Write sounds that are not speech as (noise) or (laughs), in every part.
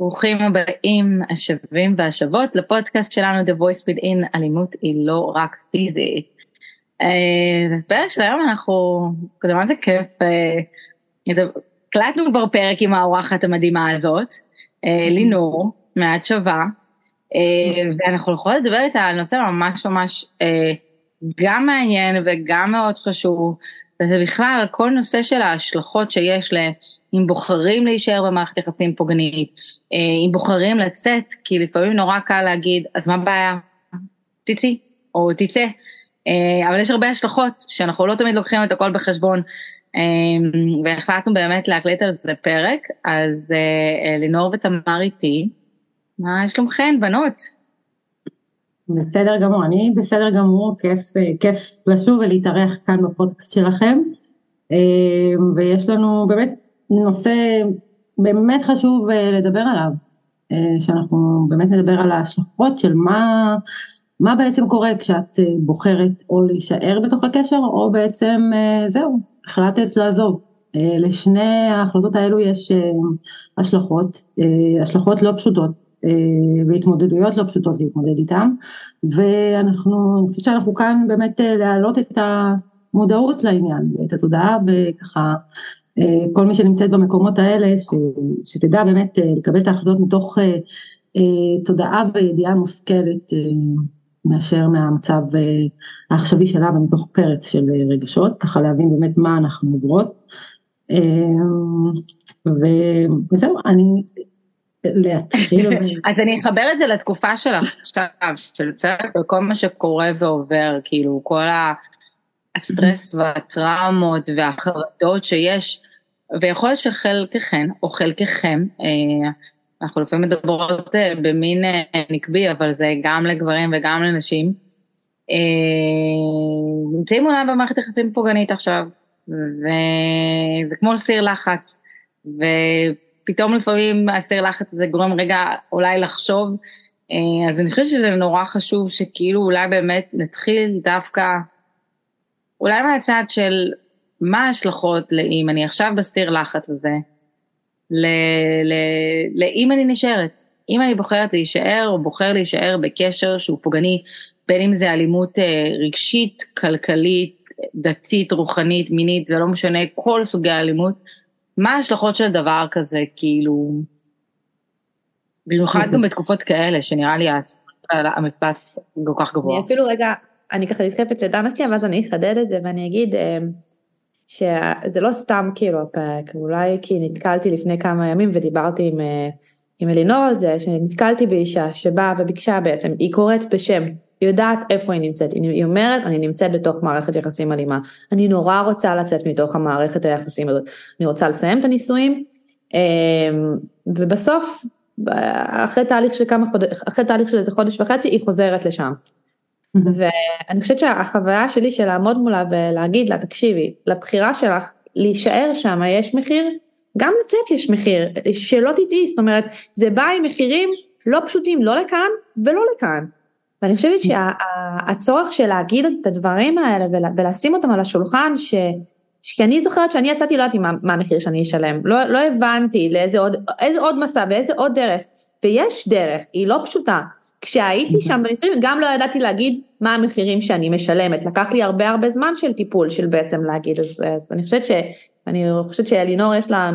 ברוכים הבאים השבים והשבות לפודקאסט שלנו The Voice Within, אלימות היא לא רק פיזית. אה, אז בפרק של היום אנחנו, מה זה כיף, אה, הקלטנו כבר פרק עם האורחת המדהימה הזאת, אה, לינור, מעט שווה, ואנחנו יכולות לדבר איתה על נושא ממש ממש גם מעניין וגם מאוד חשוב, וזה בכלל כל נושא של ההשלכות שיש ל... אם בוחרים להישאר במערכת יחסים פוגענית, אה, אם בוחרים לצאת, כי לפעמים נורא קל להגיד, אז מה הבעיה? תצאי, או תצא. אה, אבל יש הרבה השלכות שאנחנו לא תמיד לוקחים את הכל בחשבון, אה, והחלטנו באמת להקליט על זה פרק, אז לינור ותמר איתי, מה שלומכן, בנות? בסדר גמור, אני בסדר גמור, כיף, כיף לשוב ולהתארח כאן בפודקאסט שלכם, ויש לנו באמת נושא באמת חשוב אה, לדבר עליו, אה, שאנחנו באמת נדבר על ההשלכות של מה, מה בעצם קורה כשאת אה, בוחרת או להישאר בתוך הקשר או בעצם זהו, החלטת לעזוב. לשני ההחלטות האלו יש השלכות, השלכות לא פשוטות והתמודדויות לא פשוטות להתמודד איתן ואנחנו, אני חושבת שאנחנו כאן באמת להעלות את המודעות לעניין ואת התודעה וככה כל מי שנמצאת במקומות האלה, ש, שתדע באמת אה, לקבל את ההחלטות מתוך אה, תודעה וידיעה מושכלת מאשר מהמצב העכשווי שלה ומתוך פרץ של רגשות, ככה להבין באמת מה אנחנו עוברות. וזהו, אני להתחיל. (laughs) אז אני אחבר את זה לתקופה שלך עכשיו, של כל מה שקורה ועובר, כאילו כל הסטרס והטראומות והחרדות שיש ויכול להיות שחלקכן או חלקכם, אה, אנחנו לפעמים מדברות אה, במין אה, נקבי, אבל זה גם לגברים וגם לנשים, נמצאים אולי במערכת יחסים פוגענית עכשיו, וזה כמו סיר לחץ, ופתאום לפעמים הסיר לחץ הזה גורם רגע אולי לחשוב, אז אני חושבת שזה נורא חשוב שכאילו אולי באמת נתחיל דווקא, אולי מהצד של מה ההשלכות לאם אני עכשיו בסיר לחץ הזה, לאם אני נשארת, אם אני בוחרת להישאר או בוחר להישאר בקשר שהוא פוגעני, בין אם זה אלימות אה, רגשית, כלכלית, דתית, רוחנית, מינית, זה לא משנה, כל סוגי האלימות, מה ההשלכות של דבר כזה, כאילו, במיוחד גם בתקופות כאלה, שנראה לי המפלס כל כך גבוה. אני אפילו רגע, אני ככה נתקפת לדנה שנייה, ואז אני אחדד את זה ואני אגיד, אה, שזה לא סתם כאילו הפרק, אולי כי נתקלתי לפני כמה ימים ודיברתי עם, אה, עם אלינור על זה, שנתקלתי באישה שבאה וביקשה בעצם, היא קוראת בשם, היא יודעת איפה היא נמצאת, היא אומרת אני נמצאת בתוך מערכת יחסים אלימה, אני נורא רוצה לצאת מתוך המערכת היחסים הזאת, אני רוצה לסיים את הנישואים, אמ, ובסוף אחרי תהליך של כמה חודש, אחרי תהליך של איזה חודש וחצי היא חוזרת לשם. ואני חושבת שהחוויה שלי של לעמוד מולה ולהגיד לה, תקשיבי, לבחירה שלך להישאר שם יש מחיר, גם לצאת יש מחיר, שלא תטעי, זאת אומרת, זה בא עם מחירים לא פשוטים, לא לכאן ולא לכאן. ואני חושבת שהצורך של להגיד את הדברים האלה ולשים אותם על השולחן, ש... כי אני זוכרת שאני יצאתי, לא יודעת מה, מה המחיר שאני אשלם, לא, לא הבנתי לאיזה עוד, איזה עוד מסע ואיזה עוד דרך, ויש דרך, היא לא פשוטה, כשהייתי שם בניסויים גם לא ידעתי להגיד מה המחירים שאני משלמת, לקח לי הרבה הרבה זמן של טיפול של בעצם להגיד, אז, אז אני חושבת ש... אני חושבת שאלינור יש לה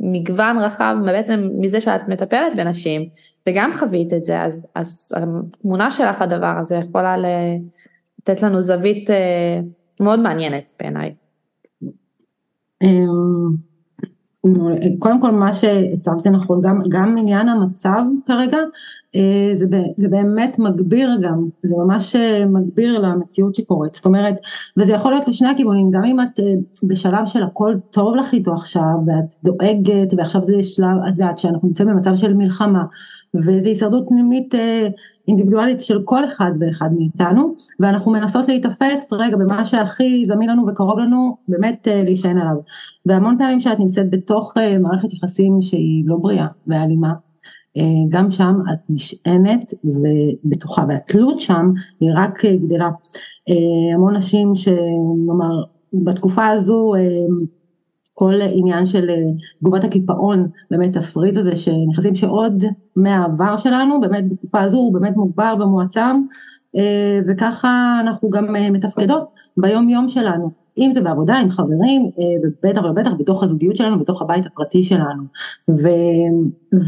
מגוון רחב בעצם מזה שאת מטפלת בנשים וגם חווית את זה, אז, אז התמונה שלך לדבר הזה יכולה לתת לנו זווית אה, מאוד מעניינת בעיניי. קודם כל מה שהצבת זה נכון, גם, גם עניין המצב כרגע, אה, זה, זה באמת מגביר גם, זה ממש אה, מגביר למציאות שקורית, זאת אומרת, וזה יכול להיות לשני הכיוונים, גם אם את אה, בשלב של הכל טוב לך איתו עכשיו, ואת דואגת, ועכשיו זה שלב, את יודעת שאנחנו נמצאים במצב של מלחמה, וזו הישרדות פנימית אינדיבידואלית של כל אחד ואחד מאיתנו, ואנחנו מנסות להיתפס רגע במה שהכי זמין לנו וקרוב לנו, באמת להישען עליו. והמון פעמים שאת נמצאת בתוך מערכת יחסים שהיא לא בריאה ואלימה, גם שם את נשענת ובטוחה, והתלות שם היא רק גדלה. המון נשים שנאמר בתקופה הזו כל עניין של תגובת הקיפאון, באמת הפריז הזה שנכנסים שעוד מהעבר שלנו, באמת בתקופה הזו הוא באמת מוגבר ומועצם, וככה אנחנו גם מתפקדות ביום יום שלנו. אם זה בעבודה עם חברים, ובטח ובטח בתוך הזוגיות שלנו, בתוך הבית הפרטי שלנו. ו,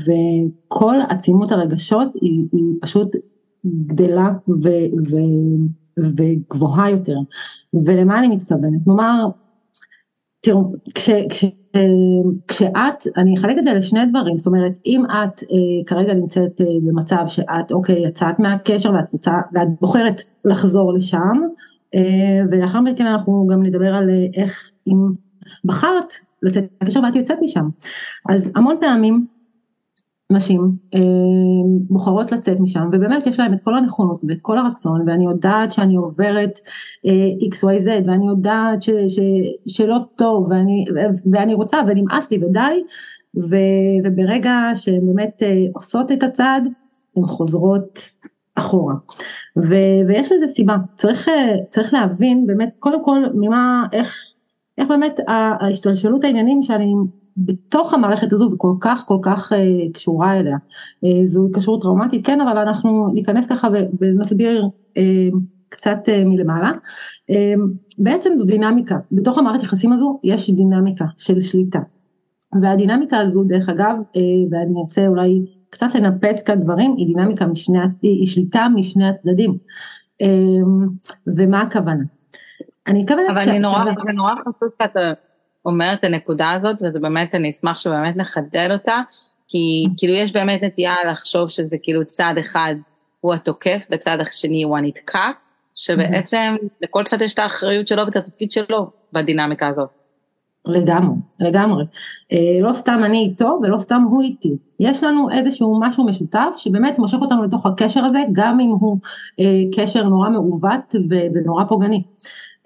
וכל עצימות הרגשות היא, היא פשוט גדלה ו, ו, וגבוהה יותר. ולמה אני מתכוונת? נאמר, תראו, כש, כש, כשאת, אני אחלק את זה לשני דברים, זאת אומרת, אם את אה, כרגע נמצאת אה, במצב שאת, אוקיי, יצאת מהקשר ואת, רוצה, ואת בוחרת לחזור לשם, אה, ולאחר מכן אנחנו גם נדבר על אה, איך אם בחרת לצאת מהקשר ואת יוצאת משם. אז המון פעמים נשים אה, בוחרות לצאת משם ובאמת יש להם את כל הנכונות ואת כל הרצון ואני יודעת שאני עוברת xyz ואני יודעת ש, ש, שלא טוב ואני, ואני רוצה ונמאס לי ודי ו, וברגע שהן באמת עושות את הצעד הן חוזרות אחורה. ו, ויש לזה סיבה, צריך, צריך להבין באמת קודם כל ממה, איך, איך באמת ההשתלשלות העניינים שאני בתוך המערכת הזו וכל כך כל כך uh, קשורה אליה. Uh, זו התקשרות טראומטית, כן, אבל אנחנו ניכנס ככה ונסביר uh, קצת מלמעלה. בעצם זו דינמיקה, בתוך המערכת יחסים הזו יש דינמיקה של שליטה. והדינמיקה הזו דרך אגב, ואני ארצה אולי קצת לנפץ כאן דברים, היא דינמיקה משני, היא שליטה משני הצדדים. ומה הכוונה? אני מתכוונת... אבל אני נורא, זה נורא חשוב שאתה אומר את הנקודה הזאת, וזה באמת, אני אשמח שבאמת נחדד אותה, כי כאילו יש באמת נטייה לחשוב שזה כאילו צד אחד הוא התוקף וצד השני הוא הנתקע, שבעצם לכל צד יש את האחריות שלו ואת התפקיד שלו בדינמיקה הזאת. לגמרי, לגמרי. אה, לא סתם אני איתו ולא סתם הוא איתי. יש לנו איזשהו משהו משותף שבאמת מושך אותנו לתוך הקשר הזה, גם אם הוא אה, קשר נורא מעוות ונורא פוגעני.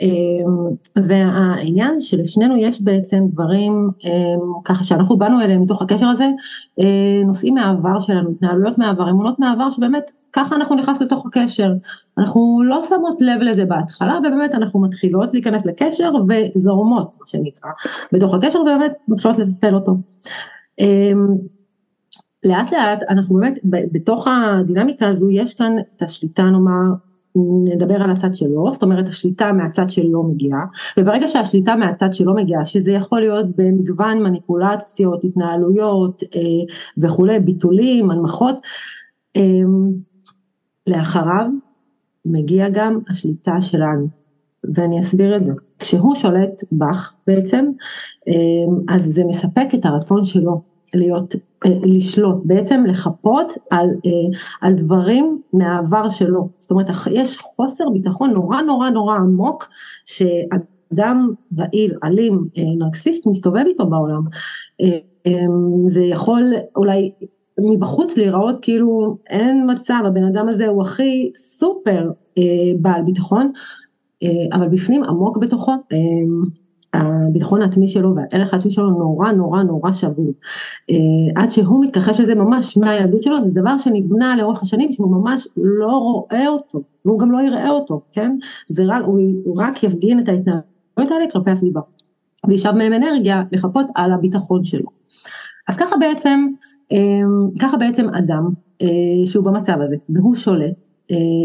אמ, והעניין שלשנינו יש בעצם דברים אמ, ככה שאנחנו באנו אליהם מתוך הקשר הזה, אה, נושאים מהעבר שלנו, התנהלויות מהעבר, אמונות מהעבר שבאמת ככה אנחנו נכנס לתוך הקשר. אנחנו לא שמות לב לזה בהתחלה ובאמת אנחנו מתחילות להיכנס לקשר וזורמות מה שנקרא בתוך הקשר ובאמת מתחילות לתפעל אותו. אמ, לאט לאט אנחנו באמת בתוך הדינמיקה הזו יש כאן את השליטה נאמר נדבר על הצד שלו, זאת אומרת השליטה מהצד שלו מגיעה, וברגע שהשליטה מהצד שלו מגיעה, שזה יכול להיות במגוון מניפולציות, התנהלויות אה, וכולי, ביטולים, הנמכות, אה, לאחריו מגיע גם השליטה שלנו, ואני אסביר את זה. כשהוא שולט בך בעצם, אה, אז זה מספק את הרצון שלו להיות, אה, לשלוט, בעצם לחפות על, אה, על דברים מהעבר שלו. זאת אומרת, יש חוסר ביטחון נורא נורא נורא עמוק שאדם רעיל, אלים, אה, נרקסיסט מסתובב איתו בעולם. זה יכול אולי מבחוץ להיראות כאילו אין מצב, הבן אדם הזה הוא הכי סופר בעל ביטחון, אבל בפנים עמוק בתוכו הביטחון העצמי שלו והערך העצמי שלו נורא נורא נורא שבור. אה, עד שהוא מתכחש לזה ממש מהילדות שלו, זה דבר שנבנה לאורך השנים שהוא ממש לא רואה אותו, והוא גם לא יראה אותו, כן? זה רק, הוא, רק יפגין את ההתנהגויות האלה כלפי הסביבה. וישב מהם אנרגיה לחפות על הביטחון שלו. אז ככה בעצם, אה, ככה בעצם אדם אה, שהוא במצב הזה, והוא שולט,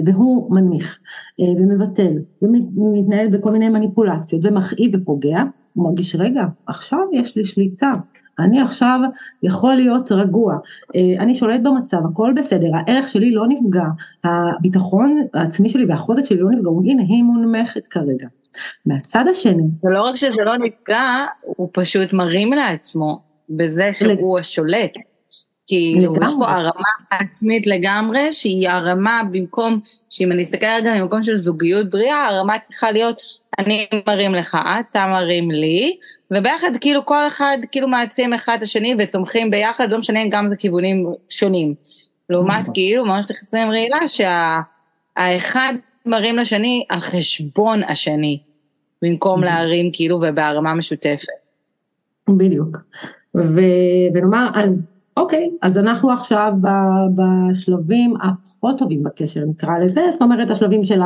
והוא מנמיך אה, ומבטל ומתנהל בכל מיני מניפולציות ומכאיב ופוגע, הוא מרגיש רגע עכשיו יש לי שליטה, אני עכשיו יכול להיות רגוע, אה, אני שולט במצב, הכל בסדר, הערך שלי לא נפגע, הביטחון העצמי שלי והחוזק שלי לא נפגע, הנה היא מונמכת כרגע. מהצד השני. ולא רק שזה לא נפגע, הוא פשוט מרים לעצמו בזה שהוא השולט. כאילו, יש פה הרמה עצמית לגמרי, שהיא הרמה במקום, שאם אני אסתכל רגע ממקום של זוגיות בריאה, הרמה צריכה להיות, אני מרים לך, אתה מרים לי, וביחד כאילו כל אחד כאילו מעצים אחד את השני וצומחים ביחד, לא משנה גם זה כיוונים שונים. לעומת נכון. כאילו מערכת יחסים רעילה שהאחד מרים לשני על חשבון השני, במקום להרים כאילו ובהרמה משותפת. בדיוק. ונאמר אז אוקיי, אז אנחנו עכשיו בשלבים הפחות טובים בקשר נקרא לזה, זאת אומרת השלבים של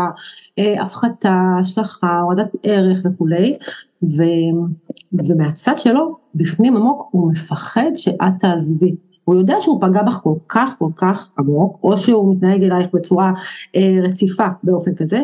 ההפחתה, השלכה, הורדת ערך וכולי, ו, ומהצד שלו, בפנים עמוק, הוא מפחד שאת תעזבי. הוא יודע שהוא פגע בך כל כך כל כך עמוק, או שהוא מתנהג אלייך בצורה אה, רציפה באופן כזה,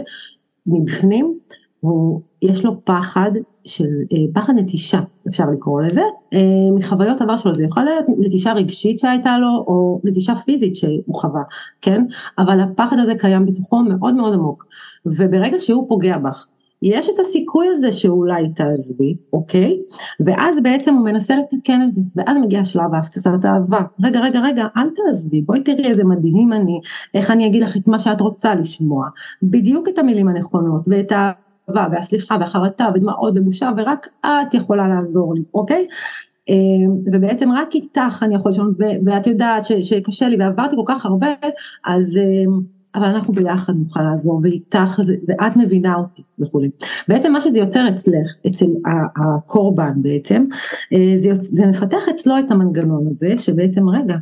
מבפנים הוא, יש לו פחד של, אה, פחד נטישה אפשר לקרוא לזה, אה, מחוויות עבר שלו, זה יכול להיות נטישה רגשית שהייתה לו או נטישה פיזית שהוא חווה, כן? אבל הפחד הזה קיים בתוכו מאוד מאוד עמוק, וברגע שהוא פוגע בך, יש את הסיכוי הזה שאולי תעזבי, אוקיי? ואז בעצם הוא מנסה לתקן את זה, ואז מגיע שלב ההפצצת האהבה. רגע, רגע, רגע, אל תעזבי, בואי תראי איזה מדהים אני, איך אני אגיד לך את מה שאת רוצה לשמוע. בדיוק את המילים הנכונות, ואת ה... והסליחה והחרטה ודמעות ובושה ורק את יכולה לעזור לי, אוקיי? אמ, ובעצם רק איתך אני יכול לשנות ואת יודעת שקשה לי ועברתי כל כך הרבה אז אמ, אבל אנחנו ביחד נוכל לעזור ואיתך ואת מבינה אותי וכולי. בעצם מה שזה יוצר אצלך, אצל הקורבן בעצם, אה, זה, זה מפתח אצלו את המנגנון הזה שבעצם רגע,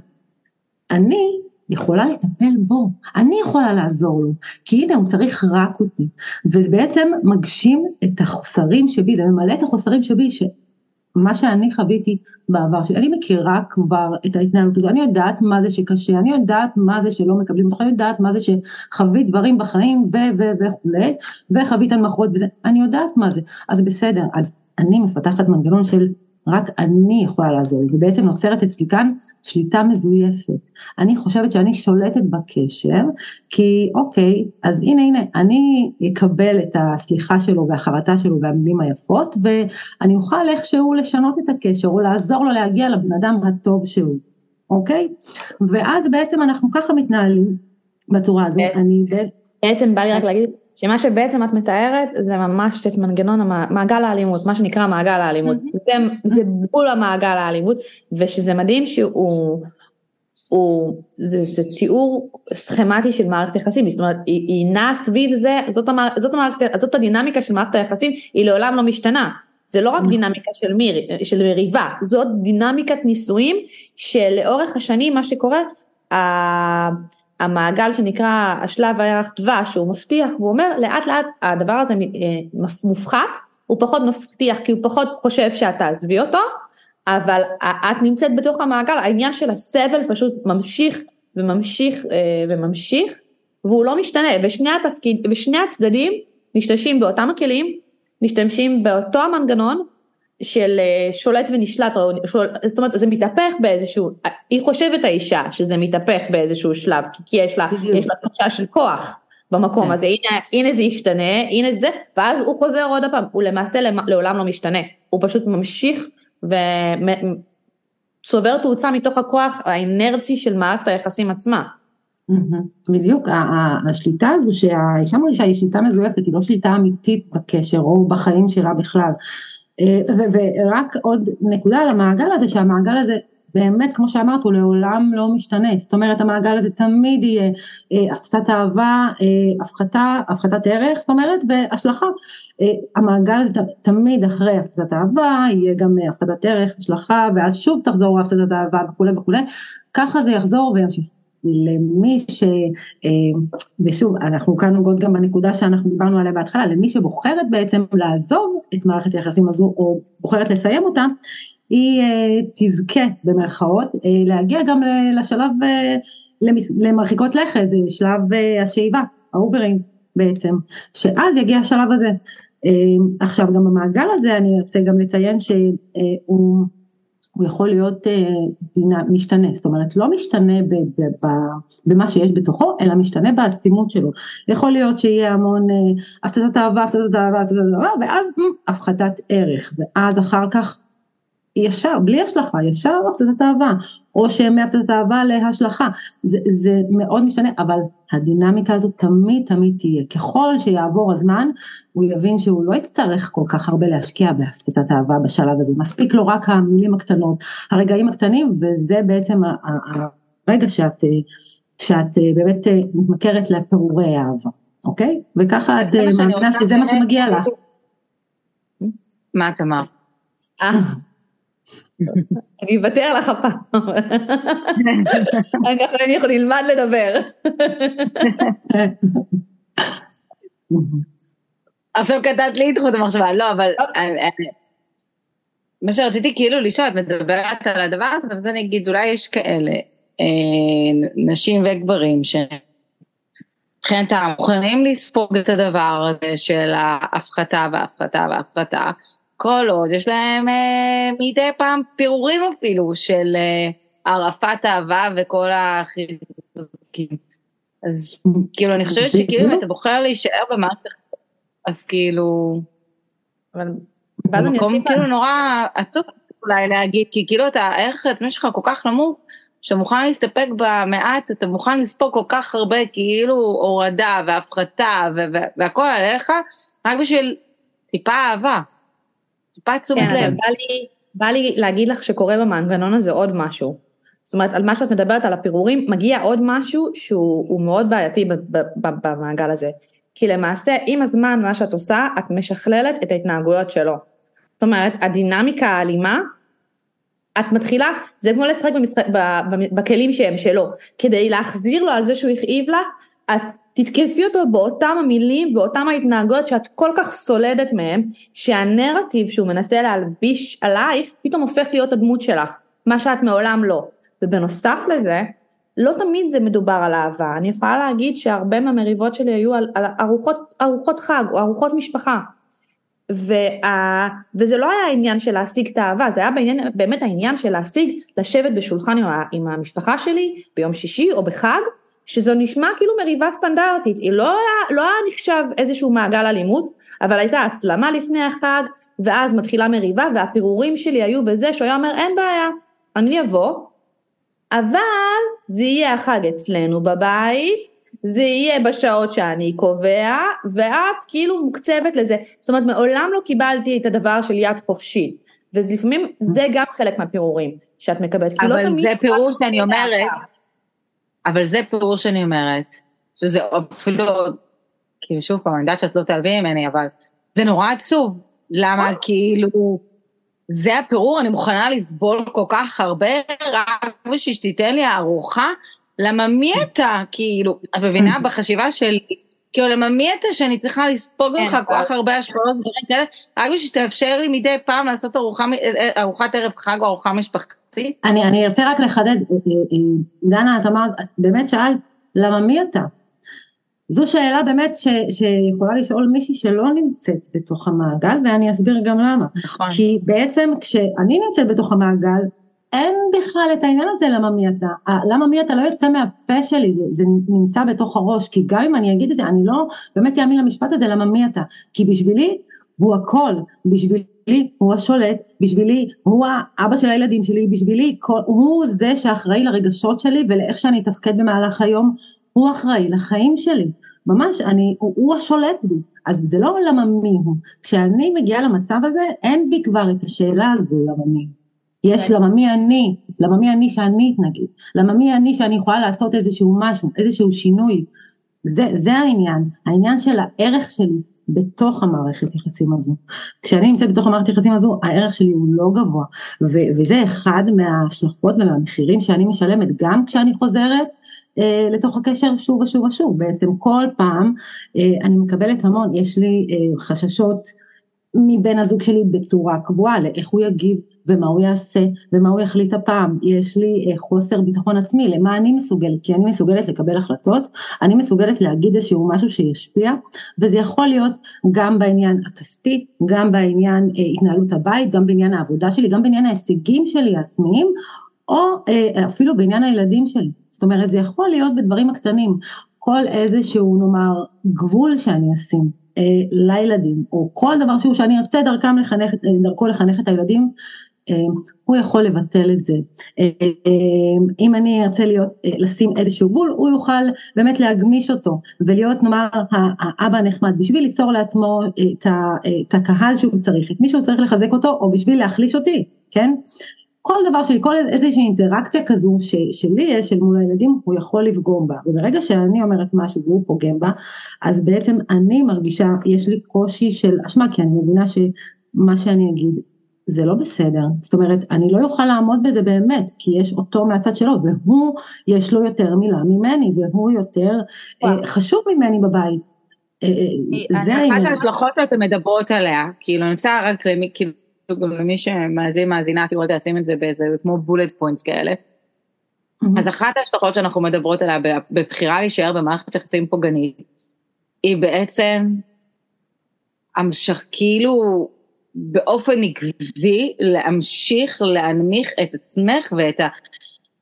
אני יכולה לטפל בו, אני יכולה לעזור לו, כי הנה הוא צריך רק אותי, ובעצם מגשים את החוסרים שבי, זה ממלא את החוסרים שבי, שמה שאני חוויתי בעבר שלי, אני מכירה כבר את ההתנהלות הזו, אני יודעת מה זה שקשה, אני יודעת מה זה שלא מקבלים אותך, אני יודעת מה זה שחווית דברים בחיים ו ו וכולי, וחווית הנמכות וזה, אני יודעת מה זה, אז בסדר, אז אני מפתחת מנגנון של רק אני יכולה לעזור, ובעצם נוצרת אצלי כאן שליטה מזויפת. אני חושבת שאני שולטת בקשר, כי אוקיי, אז הנה הנה, אני אקבל את הסליחה שלו והחרטה שלו והמילים היפות, ואני אוכל איכשהו לשנות את הקשר, או לעזור לו להגיע לבן אדם הטוב שהוא, אוקיי? ואז בעצם אנחנו ככה מתנהלים בצורה הזו, אני... בעצם בא לי רק להגיד שמה שבעצם את מתארת זה ממש את מנגנון מעגל האלימות, מה שנקרא מעגל האלימות, זה, זה בול המעגל האלימות, ושזה מדהים שהוא, הוא, זה, זה תיאור סכמטי של מערכת יחסים, זאת אומרת היא, היא נעה סביב זה, זאת, המערכ, זאת, המערכת, זאת הדינמיקה של מערכת היחסים, היא לעולם לא משתנה, זה לא רק דינמיקה של, מיר, של מריבה, זאת דינמיקת נישואים שלאורך השנים מה שקורה, המעגל שנקרא השלב הירח דבש שהוא מבטיח והוא אומר לאט לאט הדבר הזה אה, מופחת הוא פחות מבטיח כי הוא פחות חושב שאת תעזבי אותו אבל את נמצאת בתוך המעגל העניין של הסבל פשוט ממשיך וממשיך אה, וממשיך והוא לא משתנה ושני התפקיד ושני הצדדים משתמשים באותם הכלים משתמשים באותו המנגנון של אה, שולט ונשלט, שול, זאת אומרת זה מתהפך באיזשהו, היא חושבת האישה שזה מתהפך באיזשהו שלב, כי יש לה, יש לה תחושה של כוח במקום כן. הזה, הנה, הנה זה ישתנה, הנה זה, ואז הוא חוזר עוד פעם, הוא למעשה לעולם לא משתנה, הוא פשוט ממשיך וצובר תאוצה מתוך הכוח האינרצי של מערכת היחסים עצמה. בדיוק, השליטה הזו שהאישה מרגישה היא שליטה מזויפת, היא לא שליטה אמיתית בקשר או בחיים שלה בכלל. אה, ורק עוד נקודה על המעגל הזה, שהמעגל הזה באמת, כמו שאמרת, הוא לעולם לא משתנה. זאת אומרת, המעגל הזה תמיד יהיה אה, הפחתת אהבה, אה, הפחתה, הפחתת ערך, זאת אומרת, והשלכה. המעגל הזה תמיד אחרי הפחתת אהבה, יהיה גם הפחתת ערך, השלכה, ואז שוב תחזור הפחתת אהבה וכולי וכולי. ככה זה יחזור וימשיך. למי ש... אה, ושוב, אנחנו כאן נוגעות גם בנקודה שאנחנו דיברנו עליה בהתחלה, למי שבוחרת בעצם לעזוב את מערכת היחסים הזו, או בוחרת לסיים אותה, היא אה, תזכה במרכאות אה, להגיע גם לשלב, למרחיקות לכת, שלב השאיבה, האוברים בעצם, שאז יגיע השלב הזה. עכשיו גם במעגל הזה אני רוצה גם לציין שהוא הוא יכול להיות אה, דינה, משתנה, זאת אומרת לא משתנה ב, ב, ב, במה שיש בתוכו, אלא משתנה בעצימות שלו. יכול להיות שיהיה המון הפצצת אהבה, הפצצת אהבה, הפצצת אהבה, ואז הפחתת ערך, ואז אחר כך ישר, בלי השלכה, ישר הפצצת אהבה, או שמהפצצת אהבה להשלכה, זה, זה מאוד משתנה, אבל הדינמיקה הזאת תמיד תמיד תהיה, ככל שיעבור הזמן, הוא יבין שהוא לא יצטרך כל כך הרבה להשקיע בהפצצת אהבה בשלב הזה, מספיק לו רק המילים הקטנות, הרגעים הקטנים, וזה בעצם הרגע שאת, שאת באמת מתמכרת לפירורי אהבה, אוקיי? וככה את מאמינה שזה מה שמגיע לך. מה את אמרת? (laughs) אני אוותר לך הפעם. אני יכול ללמד לדבר. עכשיו קטעת לי את חוט המחשבה, לא, אבל אוקיי. מה שרציתי כאילו לשאול, את מדברת על הדבר הזה, אז אני אגיד, אולי יש כאלה, אה, נשים וגברים, שמבחינתם מוכנים לספוג את הדבר הזה של ההפחתה וההפחתה וההפחתה, כל עוד יש להם אה, מדי פעם פירורים אפילו של אה, ערפת אהבה וכל החיזוקים. אז כאילו אני חושבת שכאילו אם אתה בוחר להישאר במערכת, אז כאילו, אבל במקום כאילו נורא עצוב אולי להגיד, כי כאילו אתה, הערך העצמי שלך כל כך נמוך, שאתה מוכן להסתפק במעט, אתה מוכן לספוג כל כך הרבה כאילו הורדה והפחתה והכל עליך, רק בשביל טיפה אהבה. טיפה תשומת כן, לב. בא לי, בא לי להגיד לך שקורה במנגנון הזה עוד משהו. זאת אומרת, על מה שאת מדברת על הפירורים, מגיע עוד משהו שהוא מאוד בעייתי במעגל הזה. כי למעשה, עם הזמן, מה שאת עושה, את משכללת את ההתנהגויות שלו. זאת אומרת, הדינמיקה האלימה, את מתחילה, זה כמו לשחק במשחק, בכלים שהם שלו. כדי להחזיר לו על זה שהוא הכאיב לך, את תתקפי אותו באותם המילים, באותם ההתנהגויות שאת כל כך סולדת מהם, שהנרטיב שהוא מנסה להלביש עלייך, פתאום הופך להיות הדמות שלך, מה שאת מעולם לא. ובנוסף לזה, לא תמיד זה מדובר על אהבה, אני יכולה להגיד שהרבה מהמריבות שלי היו על, על ארוחות, ארוחות חג או ארוחות משפחה. וה, וזה לא היה העניין של להשיג את האהבה, זה היה בעניין, באמת העניין של להשיג, לשבת בשולחן עם, עם המשפחה שלי ביום שישי או בחג, שזו נשמע כאילו מריבה סטנדרטית, היא לא היה, לא היה נחשב איזשהו מעגל אלימות, אבל הייתה הסלמה לפני החג, ואז מתחילה מריבה, והפירורים שלי היו בזה שהוא היה אומר אין בעיה, אני אבוא, אבל זה יהיה החג אצלנו בבית, זה יהיה בשעות שאני קובע, ואת כאילו מוקצבת לזה. זאת אומרת, מעולם לא קיבלתי את הדבר של יד חופשית. ולפעמים זה גם חלק מהפירורים שאת מקבלת. לא אבל לא זה פירור שאני אומרת, אבל זה פירור שאני אומרת, שזה אפילו, כאילו שוב פעם, אני יודעת שאת לא תעלבי ממני, אבל זה נורא עצוב. למה? כאילו, זה הפירור, אני מוכנה לסבול כל כך הרבה, רק בשביל שתיתן לי ארוחה, למה מי אתה, כאילו, את מבינה? בחשיבה שלי, כאילו למה מי אתה שאני צריכה לספוג ממך כן, כל כך הרבה השפעות ודברים כאלה, רק בשביל שתאפשר לי מדי פעם לעשות ארוחת ערב חג או ארוחה משפחתית? אני, אני ארצה רק לחדד, אה, אה, אה, דנה, את אמרת, באמת שאלת, למה מי אתה? זו שאלה באמת ש, שיכולה לשאול מישהי שלא נמצאת בתוך המעגל ואני אסביר גם למה. נכון. כי בעצם כשאני נמצאת בתוך המעגל אין בכלל את העניין הזה למה מי אתה, למה מי אתה לא יוצא מהפה שלי, זה, זה נמצא בתוך הראש, כי גם אם אני אגיד את זה, אני לא באמת אאמין למשפט הזה למה מי אתה, כי בשבילי הוא הכל, בשבילי הוא השולט, בשבילי הוא האבא של הילדים שלי, בשבילי כל, הוא זה שאחראי לרגשות שלי ולאיך שאני אתפקד במהלך היום, הוא אחראי לחיים שלי, ממש, אני, הוא, הוא השולט בי, אז זה לא למה מי הוא, כשאני מגיעה למצב הזה, אין בי כבר את השאלה הזו למה מי. יש למה מי אני, למה מי אני שאני אתנגד, למה מי אני שאני יכולה לעשות איזשהו משהו, איזשהו שינוי, זה, זה העניין, העניין של הערך שלי בתוך המערכת יחסים הזו. כשאני נמצאת בתוך המערכת יחסים הזו, הערך שלי הוא לא גבוה, ו- וזה אחד מההשלכות ומהמחירים שאני משלמת גם כשאני חוזרת אה, לתוך הקשר שוב ושוב ושוב, בעצם כל פעם אה, אני מקבלת המון, יש לי אה, חששות מבן הזוג שלי בצורה קבועה לאיך הוא יגיב ומה הוא יעשה? ומה הוא יחליט הפעם, יש לי אה, חוסר ביטחון עצמי, למה אני מסוגלת, כי אני מסוגלת לקבל החלטות, אני מסוגלת להגיד איזשהו משהו שישפיע, וזה יכול להיות גם בעניין הכספי, גם בעניין אה, התנהלות הבית, גם בעניין העבודה שלי, גם בעניין ההישגים שלי העצמיים, או אה, אפילו בעניין הילדים שלי, זאת אומרת זה יכול להיות בדברים הקטנים, כל איזשהו נאמר גבול שאני אשים אה, לילדים, או כל דבר שהוא שאני ארצה דרכם לחנך, דרכו לחנך את הילדים, הוא יכול לבטל את זה. אמ, אם אני ארצה להיות, אה, לשים איזשהו גבול, הוא יוכל באמת להגמיש אותו ולהיות נאמר האבא הנחמד בשביל ליצור לעצמו אה, את הקהל שהוא צריך, את מי שהוא צריך לחזק אותו או בשביל להחליש אותי, כן? כל דבר שלי, כל איזושהי אינטראקציה כזו ש, שלי יש אל מול הילדים, הוא יכול לפגום בה. וברגע שאני אומרת משהו והוא פוגם בה, אז בעצם אני מרגישה, יש לי קושי של אשמה, כי אני מבינה שמה שאני אגיד זה לא בסדר. זאת אומרת, אני לא אוכל לעמוד בזה באמת, כי יש אותו מהצד שלו, והוא, יש לו יותר מילה ממני, והוא יותר אה, חשוב ממני בבית. אה, אה, זה העניין. אחת ההשלכות שאתם מדברות עליה, כאילו אני רוצה רק למי, כאילו גם למי שמאזין מאזינה, כאילו תשים את זה באיזה כמו בולט פוינטס כאלה. אז אחת ההשלכות שאנחנו מדברות עליה בבחירה להישאר במערכת יחסים פוגענית, היא בעצם המשך, כאילו באופן עקבי להמשיך להנמיך את עצמך ואת ה,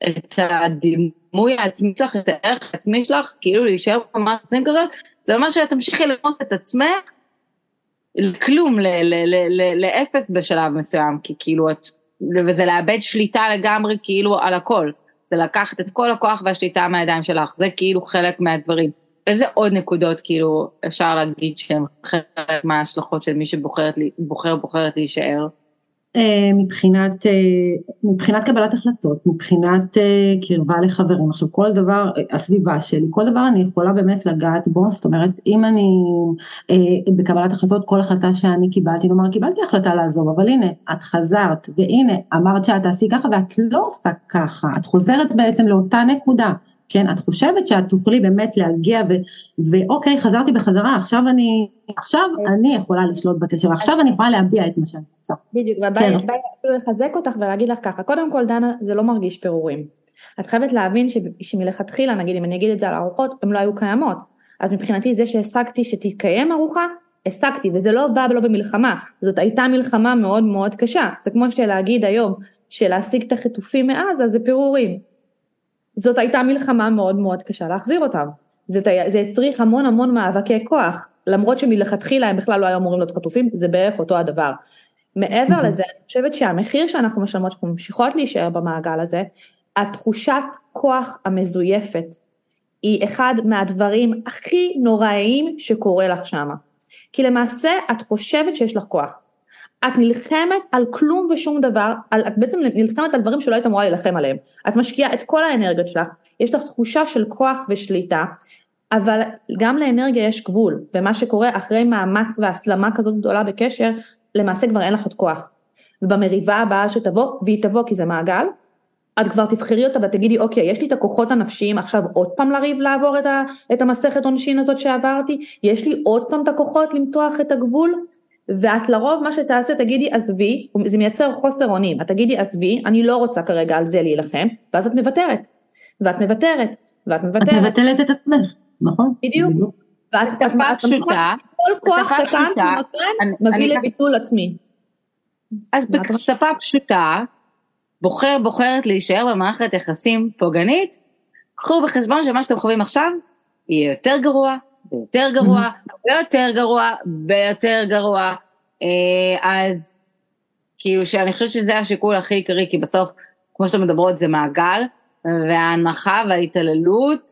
את הדימוי העצמי שלך, את הערך העצמי שלך, כאילו להישאר במערכת יחסים כזאת, זה אומר שאת תמשיכי לראות את עצמך לכלום, לאפס בשלב מסוים, כי כאילו את, וזה לאבד שליטה לגמרי כאילו על הכל, זה לקחת את כל הכוח והשליטה מהידיים שלך, זה כאילו חלק מהדברים. איזה עוד נקודות כאילו אפשר להגיד שהן חלק מההשלכות של מי שבוחרת בוחר בוחרת להישאר? אה, מבחינת, אה, מבחינת קבלת החלטות, מבחינת אה, קרבה לחברים, עכשיו כל דבר, הסביבה שלי, כל דבר אני יכולה באמת לגעת בו, זאת אומרת אם אני בקבלת החלטות, כל החלטה שאני קיבלתי, נאמר קיבלתי החלטה לעזוב, אבל הנה את חזרת והנה אמרת שאת תעשי ככה ואת לא עושה ככה, את חוזרת בעצם לאותה נקודה, כן, את חושבת שאת תוכלי באמת להגיע ו, ואוקיי חזרתי בחזרה, עכשיו אני, עכשיו אני יכולה לשלוט בקשר, עכשיו אני יכולה להביע את מה שאני רוצה. בדיוק, והבעיה כן. אפילו לחזק אותך ולהגיד לך ככה, קודם כל דנה זה לא מרגיש פירורים. את חייבת להבין שמלכתחילה, נגיד אם אני אגיד את זה על ארוחות, הן לא היו קיימות. אז מבחינתי זה שהשגתי שתתקיים ארוחה, השגתי, וזה לא בא לא במלחמה, זאת הייתה מלחמה מאוד מאוד קשה. זה כמו שלהגיד היום, שלהשיג את החטופים מעזה זה פירורים. זאת הייתה מלחמה מאוד מאוד קשה להחזיר אותם. זאת, זה הצריך המון המון מאבקי כוח, למרות שמלכתחילה הם בכלל לא היו אמורים להיות חטופים, זה בערך אותו הדבר. מעבר לזה, אני חושבת שהמחיר שאנחנו משלמות, שאנחנו ממשיכות להישאר במעגל הזה, התחושת כוח המזויפת היא אחד מהדברים הכי נוראיים שקורה לך שמה. כי למעשה את חושבת שיש לך כוח. את נלחמת על כלום ושום דבר, על, את בעצם נלחמת על דברים שלא היית אמורה להילחם עליהם. את משקיעה את כל האנרגיות שלך, יש לך תחושה של כוח ושליטה, אבל גם לאנרגיה יש גבול, ומה שקורה אחרי מאמץ והסלמה כזאת גדולה בקשר, למעשה כבר אין לך עוד כוח. ובמריבה הבאה שתבוא, והיא תבוא כי זה מעגל, את כבר תבחרי אותה ותגידי אוקיי יש לי את הכוחות הנפשיים עכשיו עוד פעם לריב לעבור את, ה, את המסכת עונשין הזאת שעברתי, יש לי עוד פעם את הכוחות למתוח את הגבול, ואת לרוב מה שתעשה תגידי עזבי, זה מייצר חוסר אונים, את תגידי עזבי, אני לא רוצה כרגע על זה להילחם, ואז את מוותרת, ואת מוותרת, ואת מוותרת. את מבטלת את עצמך, נכון? בדיוק. ואת שפה פשוטה, כל כוח קטן שנותן מביא לביטול עצמי. אז בשפה פשוטה, בוחר בוחרת להישאר במערכת יחסים פוגענית, קחו בחשבון שמה שאתם חווים עכשיו יהיה יותר גרוע, ביותר גרוע, ביותר גרוע, ביותר גרוע, אה, אז כאילו שאני חושבת שזה השיקול הכי עיקרי, כי בסוף, כמו שאתם מדברות, זה מעגל, וההנמכה וההתעללות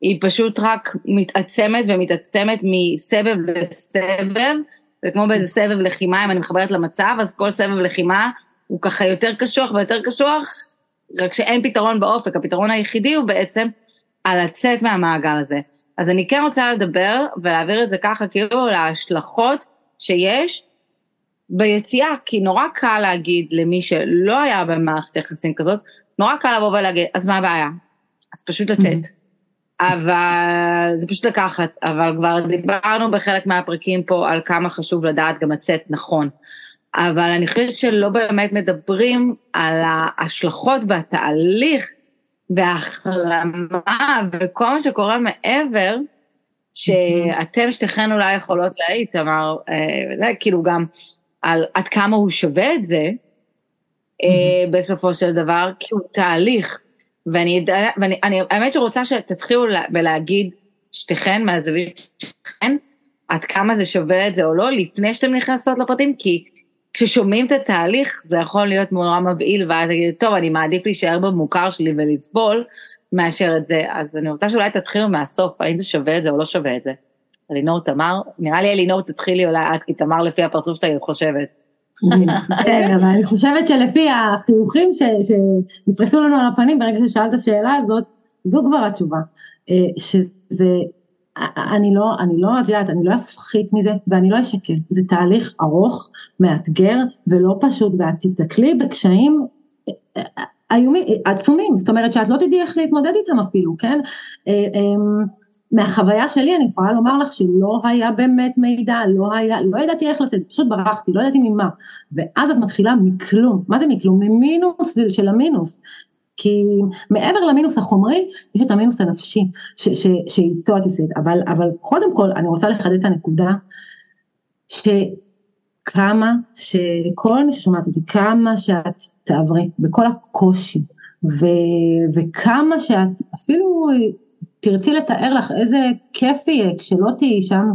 היא פשוט רק מתעצמת ומתעצמת מסבב לסבב, זה כמו באיזה סבב לחימה, אם אני מחברת למצב, אז כל סבב לחימה הוא ככה יותר קשוח ויותר קשוח, רק שאין פתרון באופק, הפתרון היחידי הוא בעצם על לצאת מהמעגל הזה. אז אני כן רוצה לדבר ולהעביר את זה ככה כאילו להשלכות שיש ביציאה, כי נורא קל להגיד למי שלא היה במערכת יחסים כזאת, נורא קל לבוא ולהגיד, אז מה הבעיה? אז פשוט לצאת. אבל זה פשוט לקחת, אבל כבר דיברנו בחלק מהפרקים פה על כמה חשוב לדעת גם לצאת נכון. אבל אני חושבת שלא באמת מדברים על ההשלכות והתהליך והחלמה וכל מה שקורה מעבר, שאתם שתיכן אולי יכולות להעיד, תמר, אה, כאילו גם על עד כמה הוא שווה את זה, אה, בסופו של דבר, כי הוא תהליך. ואני, ואני אני, האמת שרוצה שתתחילו ולהגיד שתיכן מהזווית שלכן, עד כמה זה שווה את זה או לא, לפני שאתם נכנסות לפרטים, כי כששומעים את התהליך זה יכול להיות נורא מבהיל ואז תגיד, טוב אני מעדיף להישאר במוכר שלי ולסבול מאשר את זה, אז אני רוצה שאולי תתחילו מהסוף, האם זה שווה את זה או לא שווה את זה. אלינור תמר, נראה לי אלינור תתחילי אולי את, כי תמר לפי הפרצוף היא חושבת. כן, אבל אני חושבת שלפי החיוכים שנפרסו לנו על הפנים ברגע ששאלת השאלה הזאת, זו כבר התשובה. אה, שזה אני לא, אני לא, יודעת, אני לא אפחית מזה ואני לא אשקר, זה תהליך ארוך, מאתגר ולא פשוט, ואת תתקלי בקשיים איומים, עצומים, זאת אומרת שאת לא תדעי איך להתמודד איתם אפילו, כן? מהחוויה שלי אני יכולה לומר לך שלא היה באמת מידע, לא היה, לא ידעתי איך לצאת, פשוט ברחתי, לא ידעתי ממה. ואז את מתחילה מכלום, מה זה מכלום? ממינוס של המינוס. כי מעבר למינוס החומרי, יש את המינוס הנפשי ש, ש, שאיתו את עשית, אבל, אבל קודם כל אני רוצה לחדד את הנקודה, שכמה שכל מי ששומעת אותי, כמה שאת תעברי בכל הקושי, ו, וכמה שאת אפילו תרצי לתאר לך איזה כיף יהיה כשלא תהיי שם,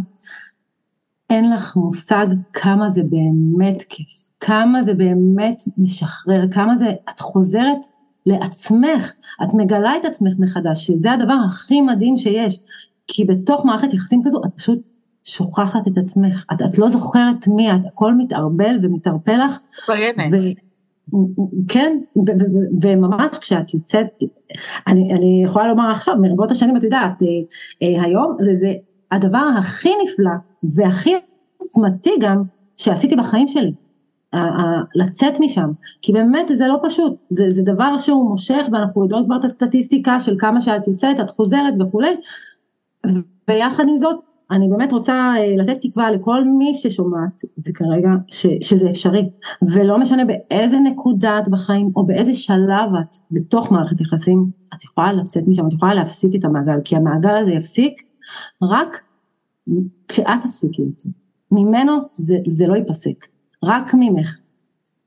אין לך מושג כמה זה באמת כיף, כמה זה באמת משחרר, כמה זה, את חוזרת לעצמך, את מגלה את עצמך מחדש, שזה הדבר הכי מדהים שיש, כי בתוך מערכת יחסים כזו את פשוט שוכחת את עצמך, את, את לא זוכרת מי את, הכל מתערבל ומתערפל לך. כן, וממש כשאת יוצאת, אני, אני יכולה לומר עכשיו, מרבות השנים את יודעת, אה, אה, היום זה, זה הדבר הכי נפלא והכי עוצמתי גם שעשיתי בחיים שלי. לצאת משם, כי באמת זה לא פשוט, זה, זה דבר שהוא מושך ואנחנו יודעות כבר את הסטטיסטיקה של כמה שאת יוצאת, את חוזרת וכולי, ויחד עם זאת אני באמת רוצה אה, לתת תקווה לכל מי ששומעת את זה כרגע, ש, שזה אפשרי, ולא משנה באיזה נקודה את בחיים או באיזה שלב את בתוך מערכת יחסים, את יכולה לצאת משם, את יכולה להפסיק את המעגל, כי המעגל הזה יפסיק רק כשאת תפסיקי אותו, ממנו זה, זה לא ייפסק, רק ממך,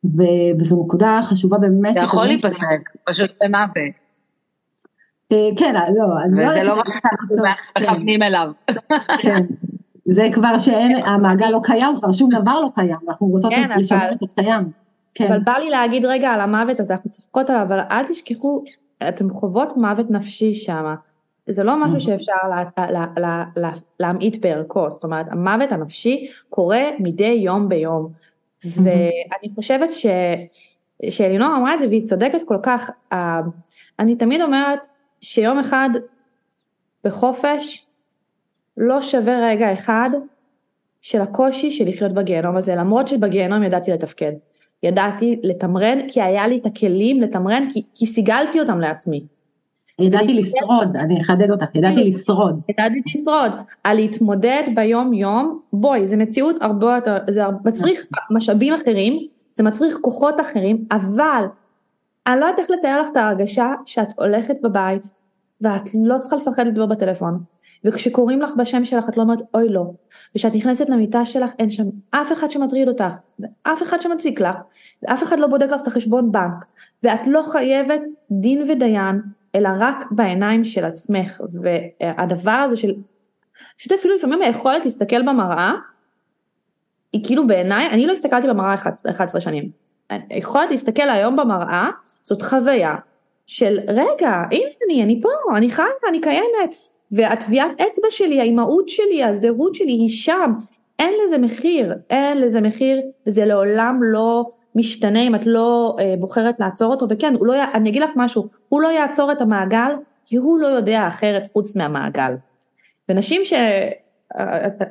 ו, וזו נקודה חשובה באמת. זה יכול להיפסק, פשוט במוות. אה, כן, לא, אני לא... וזה לא מה שאנחנו מכוונים אליו. כן, זה כבר שאין, המעגל לא קיים, כבר שום דבר לא קיים, אנחנו רוצות כן, לשמר את הקיים. כן. אבל בא לי להגיד רגע על המוות הזה, אנחנו צוחקות עליו, אבל אל תשכחו, אתם חוות מוות נפשי שם. זה לא משהו שאפשר להמעיט בערכו, זאת אומרת, המוות הנפשי קורה מדי יום ביום. ואני חושבת ש... שאלינור אמרה את זה והיא צודקת כל כך, אני תמיד אומרת, שיום אחד בחופש לא שווה רגע אחד של הקושי של לחיות בגיהנום הזה, למרות שבגיהנום ידעתי לתפקד. ידעתי לתמרן כי היה לי את הכלים לתמרן כי, כי סיגלתי אותם לעצמי. ידעתי לשרוד, אני אחדד אותך, ידעתי לשרוד. ידעתי לשרוד, על להתמודד ביום יום, בואי, זה מציאות הרבה יותר, זה מצריך משאבים אחרים, זה מצריך כוחות אחרים, אבל אני לא יודעת איך לתאר לך את ההרגשה שאת הולכת בבית ואת לא צריכה לפחד לדבר בטלפון וכשקוראים לך בשם שלך את לא אומרת אוי לא. וכשאת נכנסת למיטה שלך אין שם אף אחד שמטריד אותך ואף אחד שמציק לך ואף אחד לא בודק לך את החשבון בנק ואת לא חייבת דין ודיין אלא רק בעיניים של עצמך. והדבר הזה של פשוט אפילו לפעמים היכולת להסתכל במראה היא כאילו בעיניי אני לא הסתכלתי במראה 11 שנים. היכולת להסתכל היום במראה זאת חוויה של רגע, הנה אני, אני פה, אני חיה, אני קיימת, והטביעת אצבע שלי, האימהות שלי, הזהות שלי היא שם, אין לזה מחיר, אין לזה מחיר, וזה לעולם לא משתנה אם את לא אה, בוחרת לעצור אותו, וכן, לא, אני אגיד לך משהו, הוא לא יעצור את המעגל, כי הוא לא יודע אחרת חוץ מהמעגל. ונשים ש...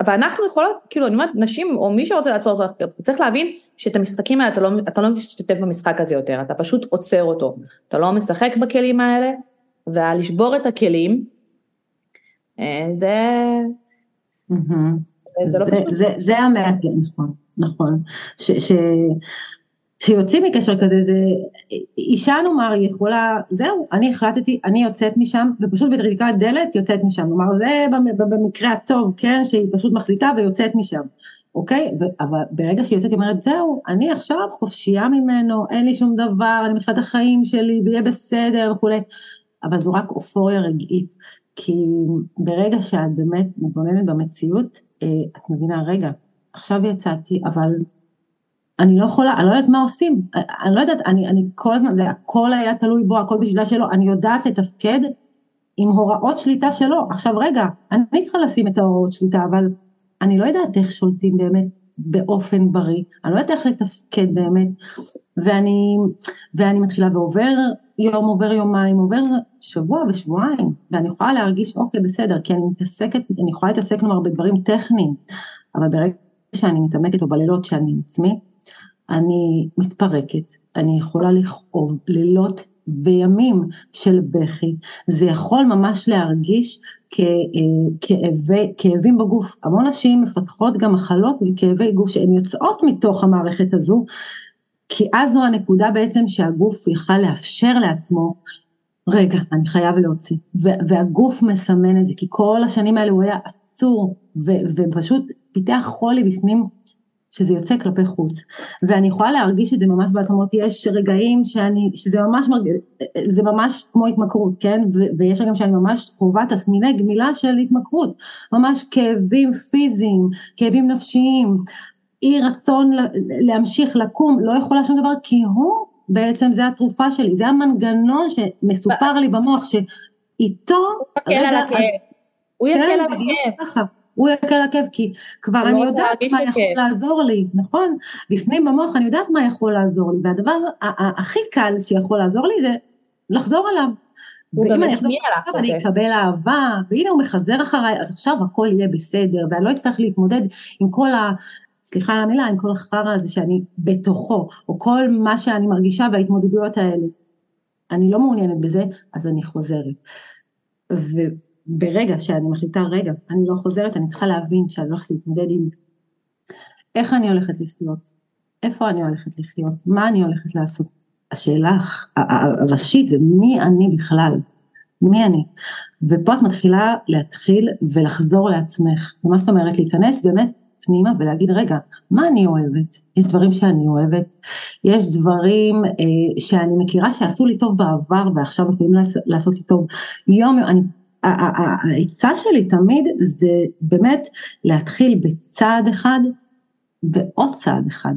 ואנחנו יכולות, כאילו אני אומרת, נשים או מי שרוצה לעצור אותו, צריך להבין שאת המשחקים האלה אתה לא, אתה לא משתתף במשחק הזה יותר, אתה פשוט עוצר אותו, אתה לא משחק בכלים האלה, ולשבור את הכלים, אה, זה... זה לא פשוט. זה המאתגר, נכון, נכון. כשיוצאים מקשר כזה, זה אישה נאמר יכולה, זהו, אני החלטתי, אני יוצאת משם, ופשוט בטריקת דלת יוצאת משם, כלומר זה במקרה הטוב, כן, שהיא פשוט מחליטה ויוצאת משם, אוקיי? ו- אבל ברגע שהיא יוצאת היא אומרת, זהו, אני עכשיו חופשייה ממנו, אין לי שום דבר, אני מתחילה את החיים שלי, ויהיה בסדר וכולי, אבל זו רק אופוריה רגעית, כי ברגע שאת באמת מתבוננת במציאות, אה, את מבינה, רגע, עכשיו יצאתי, אבל אני לא יכולה, אני לא יודעת מה עושים, אני לא יודעת, אני, אני כל הזמן, זה הכל היה תלוי בו, הכל בשליטה שלו, אני יודעת לתפקד עם הוראות שליטה שלו. עכשיו רגע, אני צריכה לשים את ההוראות שליטה, אבל אני לא יודעת איך שולטים באמת באופן בריא, אני לא יודעת איך לתפקד באמת, ואני, ואני מתחילה ועובר יום, עובר יומיים, עובר שבוע ושבועיים, ואני יכולה להרגיש, אוקיי, בסדר, כי אני מתעסקת, אני יכולה להתעסק כלומר בדברים טכניים, אבל ברגע שאני מתעמקת או בלילות שאני עם עצמי, אני מתפרקת, אני יכולה לכאוב לילות וימים של בכי, זה יכול ממש להרגיש כ, כאבי, כאבים בגוף. המון נשים מפתחות גם מחלות וכאבי גוף שהן יוצאות מתוך המערכת הזו, כי אז זו הנקודה בעצם שהגוף יכל לאפשר לעצמו, רגע, אני חייב להוציא, והגוף מסמן את זה, כי כל השנים האלה הוא היה עצור, ופשוט פיתח חולי בפנים שזה יוצא כלפי חוץ, ואני יכולה להרגיש את זה ממש בעצמות, יש רגעים שאני, שזה ממש מרגיש, זה ממש כמו התמכרות, כן, ו- ויש רגעים שאני ממש חווה תסמיני גמילה של התמכרות, ממש כאבים פיזיים, כאבים נפשיים, אי רצון להמשיך לקום, לא יכולה שום דבר, כי הוא בעצם זה התרופה שלי, זה המנגנון שמסופר לי במוח, שאיתו, הוא יקל על הכאב, הוא יקל כן, על הכאב. הוא יקל הכאב כי כבר אני לא יודעת מה יכול הכאב. לעזור לי, נכון? בפנים במוח אני יודעת מה יכול לעזור לי, והדבר הכי קל שיכול לעזור לי זה לחזור אליו. ואם אני אחזור אליו אני אקבל אהבה, והנה הוא מחזר אחריי, אז עכשיו הכל יהיה בסדר, ואני לא אצטרך להתמודד עם כל ה... סליחה על המילה, עם כל החרא הזה שאני בתוכו, או כל מה שאני מרגישה וההתמודדויות האלה. אני לא מעוניינת בזה, אז אני חוזרת. ברגע שאני מחליטה, רגע, אני לא חוזרת, אני צריכה להבין שאני הולכת להתמודד עם איך אני הולכת לחיות, איפה אני הולכת לחיות, מה אני הולכת לעשות. השאלה הראשית זה מי אני בכלל, מי אני. ופה את מתחילה להתחיל ולחזור לעצמך. ומה זאת אומרת? להיכנס באמת פנימה ולהגיד רגע, מה אני אוהבת? יש דברים שאני אוהבת, יש דברים אה, שאני מכירה שעשו לי טוב בעבר ועכשיו יכולים לעשות לי טוב. יום, אני העצה שלי תמיד זה באמת להתחיל בצעד אחד ועוד צעד אחד.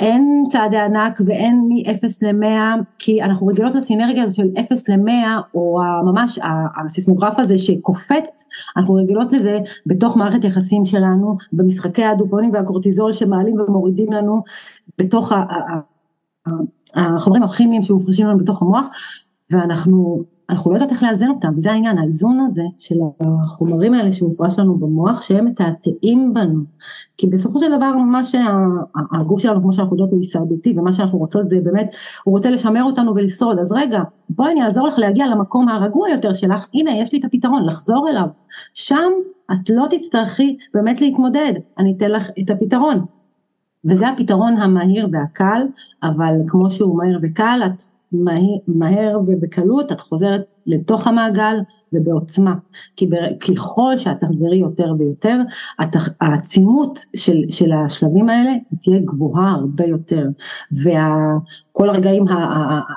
אין צעדי ענק ואין מ-0 ל-100, כי אנחנו רגילות לסינרגיה הזו של 0 ל-100, או ממש הסיסמוגרף הזה שקופץ, אנחנו רגילות לזה בתוך מערכת יחסים שלנו, במשחקי הדופונים והקורטיזול שמעלים ומורידים לנו, בתוך החומרים הכימיים שמופרשים לנו בתוך המוח, ואנחנו אנחנו לא יודעות איך לאזן אותם, וזה העניין, האיזון הזה של החומרים האלה שמופרש לנו במוח, שהם מתעתעים בנו, כי בסופו של דבר מה שהגוף שלנו, כמו שאנחנו יודעות, הוא הישרדותי, ומה שאנחנו רוצות זה באמת, הוא רוצה לשמר אותנו ולשרוד, אז רגע, בואי אני אעזור לך להגיע למקום הרגוע יותר שלך, הנה יש לי את הפתרון, לחזור אליו, שם את לא תצטרכי באמת להתמודד, אני אתן לך את הפתרון. וזה הפתרון המהיר והקל, אבל כמו שהוא מהיר וקל, את מהר ובקלות את חוזרת לתוך המעגל ובעוצמה, כי ככל שאת תחזרי יותר ויותר, העצימות של, של השלבים האלה תהיה גבוהה הרבה יותר, וכל הרגעים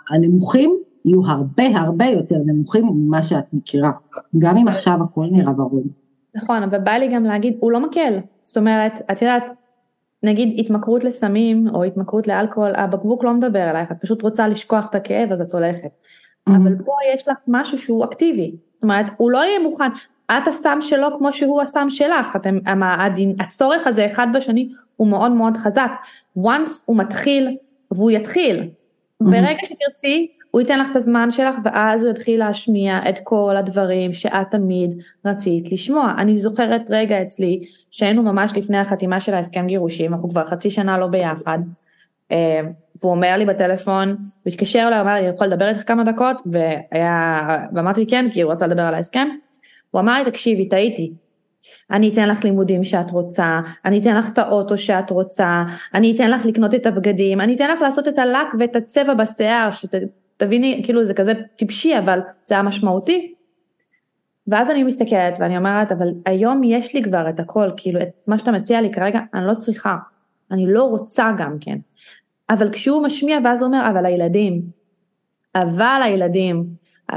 הנמוכים יהיו הרבה הרבה יותר נמוכים ממה שאת מכירה, גם אם עכשיו הכל נראה ברור. נכון, אבל בא לי גם להגיד, הוא לא מקל, זאת אומרת, את יודעת, נגיד התמכרות לסמים או התמכרות לאלכוהול, הבקבוק לא מדבר אלייך, את פשוט רוצה לשכוח את הכאב אז את הולכת. Mm-hmm. אבל פה יש לך משהו שהוא אקטיבי, זאת אומרת הוא לא יהיה מוכן, את הסם שלו כמו שהוא הסם שלך, אתם, הדין, הצורך הזה אחד בשני הוא מאוד מאוד חזק, once הוא מתחיל והוא יתחיל, mm-hmm. ברגע שתרצי הוא ייתן לך את הזמן שלך ואז הוא יתחיל להשמיע את כל הדברים שאת תמיד רצית לשמוע. אני זוכרת רגע אצלי שהיינו ממש לפני החתימה של ההסכם גירושים, אנחנו כבר חצי שנה לא ביחד. אה, והוא אומר לי בטלפון, הוא התקשר אליי, הוא אמר לי, אני יכול לדבר איתך כמה דקות, והיה, ואמרתי כן, כי הוא רצה לדבר על ההסכם. הוא אמר לי, תקשיבי, טעיתי. אני אתן לך לימודים שאת רוצה, אני אתן לך את האוטו שאת רוצה, אני אתן לך לקנות את הבגדים, אני אתן לך לעשות את הלק ואת הצבע בשיער, שת, תביני, כאילו זה כזה טיפשי, אבל זה היה משמעותי. ואז אני מסתכלת ואני אומרת, אבל היום יש לי כבר את הכל, כאילו את מה שאתה מציע לי כרגע, אני לא צריכה, אני לא רוצה גם כן. אבל כשהוא משמיע ואז הוא אומר, אבל הילדים, אבל הילדים,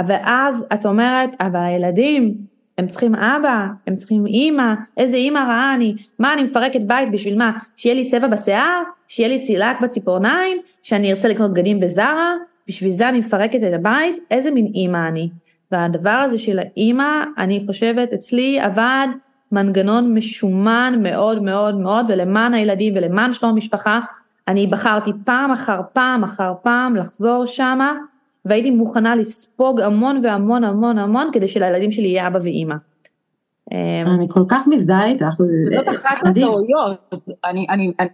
ואז את אומרת, אבל הילדים, הם צריכים אבא, הם צריכים אימא, איזה אימא רעה אני, מה אני מפרקת בית בשביל מה, שיהיה לי צבע בשיער, שיהיה לי צילק בציפורניים, שאני ארצה לקנות בגדים בזארה, בשביל זה אני מפרקת את הבית, איזה מין אימא אני. והדבר הזה של האימא, אני חושבת אצלי עבד מנגנון משומן מאוד מאוד מאוד, ולמען הילדים ולמען שלום המשפחה, אני בחרתי פעם אחר פעם אחר פעם לחזור שמה, והייתי מוכנה לספוג המון והמון המון המון כדי שלילדים שלי יהיה אבא ואימא. אני כל כך מזדהה איתך. זאת אחת הטעויות, אני, אני, אני,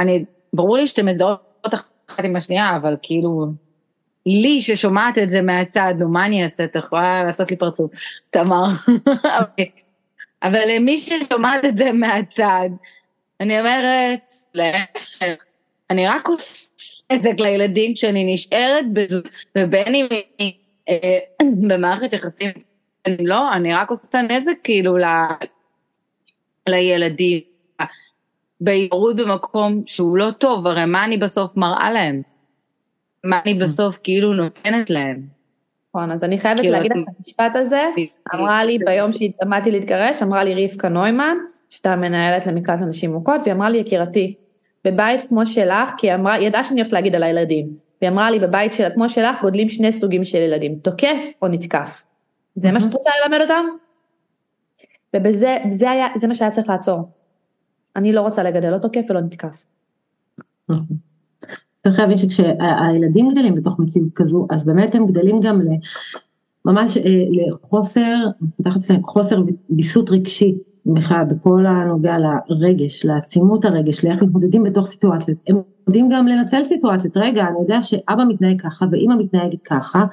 אני, ברור לי שאתם מזדהות אחת עם השנייה, אבל כאילו, לי ששומעת את זה מהצד, נו מה אני אעשה, את יכולה לעשות לי פרצוף, תמר. (laughs) אבל למי ששומעת את זה מהצד, אני אומרת, להפך, אני רק עושה נזק לילדים כשאני נשארת בזו, ובין אם היא אה, (clears throat) במערכת יחסים, לא, אני רק עושה נזק כאילו ל, לילדים, בהירות במקום שהוא לא טוב, הרי מה אני בסוף מראה להם? מה אני בסוף כאילו נותנת להם? נכון, אז אני חייבת להגיד לך את המשפט הזה, אמרה לי ביום שהתעמדתי להתגרש, אמרה לי רבקה נוימן, שהייתה מנהלת למקלט לנשים מוכות, והיא אמרה לי, יקירתי, בבית כמו שלך, כי היא אמרה, היא ידעה שאני הולכת להגיד על הילדים, והיא אמרה לי, בבית של, כמו שלך גודלים שני סוגים של ילדים, תוקף או נתקף. זה מה שאת רוצה ללמד אותם? ובזה, זה היה, זה מה שהיה צריך לעצור. אני לא רוצה לגדל לא תוקף ולא נתקף. צריך להבין שכשהילדים גדלים בתוך מציאות כזו, אז באמת הם גדלים גם ממש לחוסר, חוסר ויסות רגשי. בכלל בכל הנוגע לרגש, לעצימות הרגש, לאיך מתמודדים בתוך סיטואציות. הם יודעים גם לנצל סיטואציות, רגע, אני יודע שאבא מתנהג ככה ואימא מתנהגת ככה,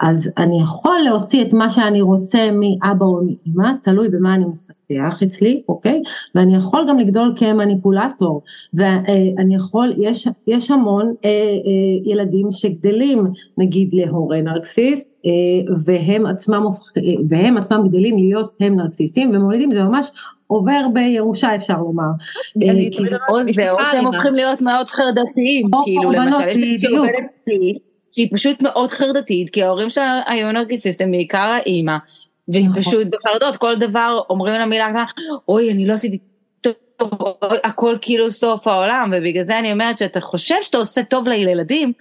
אז אני יכול להוציא את מה שאני רוצה מאבא או מאמא, תלוי במה אני מפתח אצלי, אוקיי? ואני יכול גם לגדול כמניפולטור, ואני יכול, יש, יש המון אה, אה, ילדים שגדלים נגיד להורה נרקסיסט, אה, והם עצמם, והם עצמם גדלים להיות הם נרקסיסטים, ומולידים זה ממש עובר בירושה אפשר לומר. או זה, או שהם הופכים להיות מאוד חרדתיים, כאילו למשל, יש לי שעובדת היא פשוט מאוד חרדתית, כי ההורים שלה היו נרקיסיסטים, בעיקר האימא, והיא נכון. פשוט בחרדות, כל דבר אומרים לה מילה, אוי, אני לא עשיתי טוב, הכל כאילו סוף העולם, ובגלל זה אני אומרת שאתה חושב שאתה עושה טוב לילדים,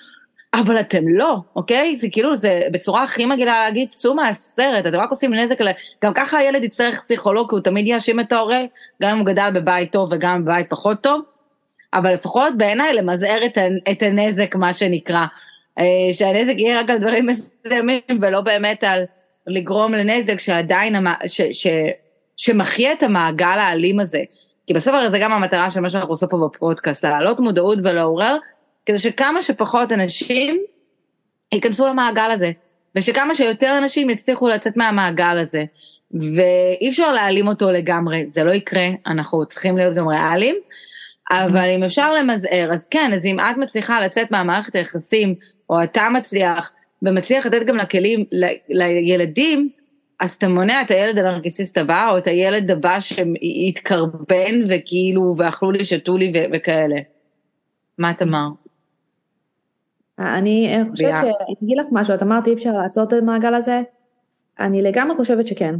אבל אתם לא, אוקיי? זה כאילו, זה בצורה הכי מגעילה להגיד, צאו מהסרט, אתם רק עושים נזק, גם ככה הילד יצטרך פסיכולוג, כי הוא תמיד יאשים את ההורה, גם אם הוא גדל בבית טוב וגם בבית פחות טוב, אבל לפחות בעיניי למזער את הנזק, מה שנקרא. אה, שהנזק יהיה רק על דברים מסוימים ולא באמת על לגרום לנזק שעדיין, ש, ש, שמחיה את המעגל האלים הזה. כי בסופו זה גם המטרה של מה שאנחנו עושים פה בפודקאסט, להעלות מודעות ולעורר, כדי שכמה שפחות אנשים ייכנסו למעגל הזה, ושכמה שיותר אנשים יצליחו לצאת מהמעגל הזה. ואי אפשר להעלים אותו לגמרי, זה לא יקרה, אנחנו צריכים להיות גם ריאליים, אבל אם אפשר למזער, אז כן, אז אם את מצליחה לצאת מהמערכת היחסים או אתה מצליח, ומצליח לתת גם לכלים, ל, לילדים, אז אתה מונע את הילד הנרקיסיסט הבא, או את הילד הבא שהתקרבן וכאילו, ואכלו לי, שתו לי ו- וכאלה. מה את אמר? אני חושבת שאני אגיד לך משהו, את אמרת אי אפשר לעצור את המעגל הזה, אני לגמרי חושבת שכן.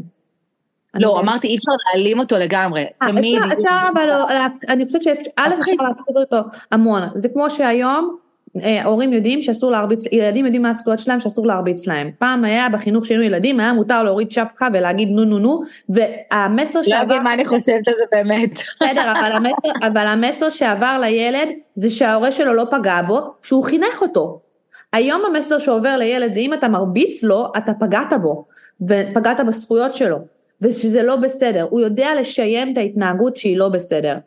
לא, אמרתי אי אפשר להעלים אותו לגמרי, אה, תמיד. אפשר, אבל לא, אני חושבת שא' אוקיי. אפשר להפחיד אותו המון, זה כמו שהיום, אה, הורים יודעים שאסור להרביץ, ילדים יודעים מה הזכויות שלהם שאסור להרביץ להם. פעם היה בחינוך שהיינו ילדים, היה מותר להוריד שפחה ולהגיד נו נו נו, והמסר שעבר... לא יודעים מה אני חושבת על זה באמת. בסדר, אבל המסר, אבל המסר שעבר לילד זה שההורה שלו לא פגע בו, שהוא חינך אותו. היום המסר שעובר לילד זה אם אתה מרביץ לו, אתה פגעת בו, ופגעת בזכויות שלו, ושזה לא בסדר. הוא יודע לשיים את ההתנהגות שהיא לא בסדר.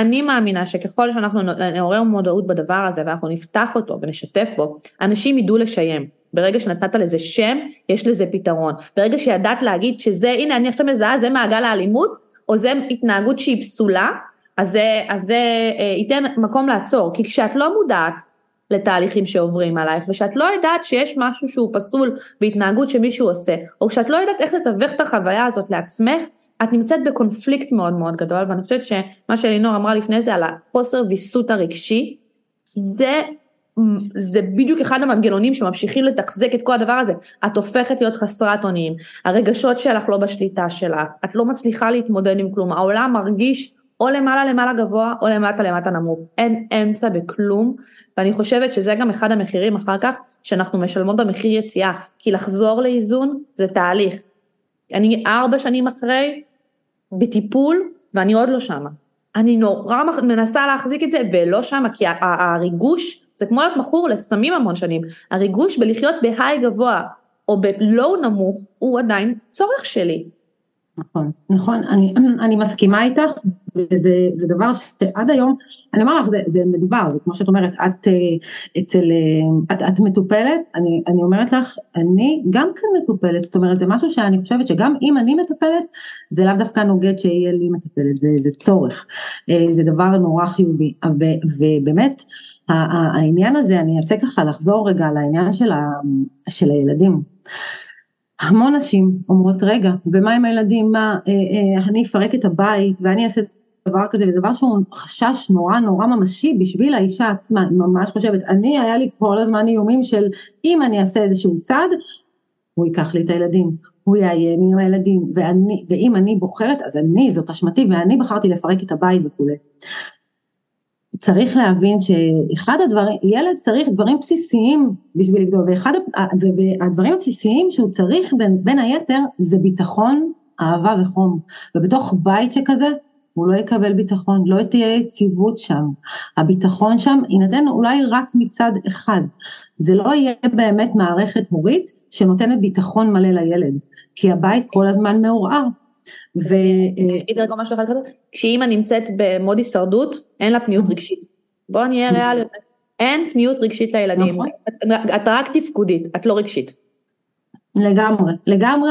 אני מאמינה שככל שאנחנו נעורר מודעות בדבר הזה ואנחנו נפתח אותו ונשתף בו, אנשים ידעו לשיים. ברגע שנתת לזה שם, יש לזה פתרון. ברגע שידעת להגיד שזה, הנה אני עכשיו מזהה, זה מעגל האלימות, או זה התנהגות שהיא פסולה, אז זה, אז זה אה, ייתן מקום לעצור. כי כשאת לא מודעת לתהליכים שעוברים עלייך, ושאת לא יודעת שיש משהו שהוא פסול בהתנהגות שמישהו עושה, או כשאת לא יודעת איך לתווך את החוויה הזאת לעצמך, את נמצאת בקונפליקט מאוד מאוד גדול, ואני חושבת שמה שאלינור אמרה לפני זה על החוסר ויסות הרגשי, זה, זה בדיוק אחד המנגנונים שממשיכים לתחזק את כל הדבר הזה. את הופכת להיות חסרת אונים, הרגשות שלך לא בשליטה שלך, את לא מצליחה להתמודד עם כלום, העולם מרגיש או למעלה למעלה גבוה או למטה למטה נמוך, אין אמצע בכלום, ואני חושבת שזה גם אחד המחירים אחר כך שאנחנו משלמות במחיר יציאה, כי לחזור לאיזון זה תהליך. אני ארבע שנים אחרי, בטיפול, ואני עוד לא שמה. אני נורא מנסה להחזיק את זה ולא שם, כי הריגוש זה כמו להיות מכור לסמים המון שנים, הריגוש בלחיות בהיי גבוה או בלואו נמוך הוא עדיין צורך שלי. נכון, נכון, אני, אני מסכימה איתך, וזה דבר שעד היום, אני אומר לך, זה, זה מדובר, זה כמו שאת אומרת, את אה, אצל, אה, את, את מטופלת, אני, אני אומרת לך, אני גם כן מטופלת, זאת אומרת, זה משהו שאני חושבת שגם אם אני מטפלת, זה לאו דווקא נוגד שיהיה לי מטפלת, זה, זה צורך, אה, זה דבר נורא חיובי, ו, ובאמת, העניין הזה, אני ארצה ככה לחזור רגע לעניין של, ה, של הילדים. המון נשים אומרות רגע ומה עם הילדים? מה אה, אה, אני אפרק את הבית ואני אעשה דבר כזה? ודבר שהוא חשש נורא נורא ממשי בשביל האישה עצמה. היא ממש חושבת אני היה לי כל הזמן איומים של אם אני אעשה איזשהו צעד הוא ייקח לי את הילדים הוא יאיים עם הילדים ואני ואם אני בוחרת אז אני זאת אשמתי ואני בחרתי לפרק את הבית וכולי צריך להבין שאחד הדברים, ילד צריך דברים בסיסיים בשביל לגדול, ואחד הדברים הבסיסיים שהוא צריך בין, בין היתר זה ביטחון, אהבה וחום, ובתוך בית שכזה הוא לא יקבל ביטחון, לא תהיה יציבות שם, הביטחון שם יינתן אולי רק מצד אחד, זה לא יהיה באמת מערכת הורית שנותנת ביטחון מלא לילד, כי הבית כל הזמן מעורער, ו... אני אגיד רגע משהו אחד כזה, כשאימא נמצאת במוד הישרדות, אין לה פניות רגשית. בואו נהיה ריאליות, אין פניות רגשית לילדים. נכון. את רק תפקודית, את לא רגשית. לגמרי, לגמרי,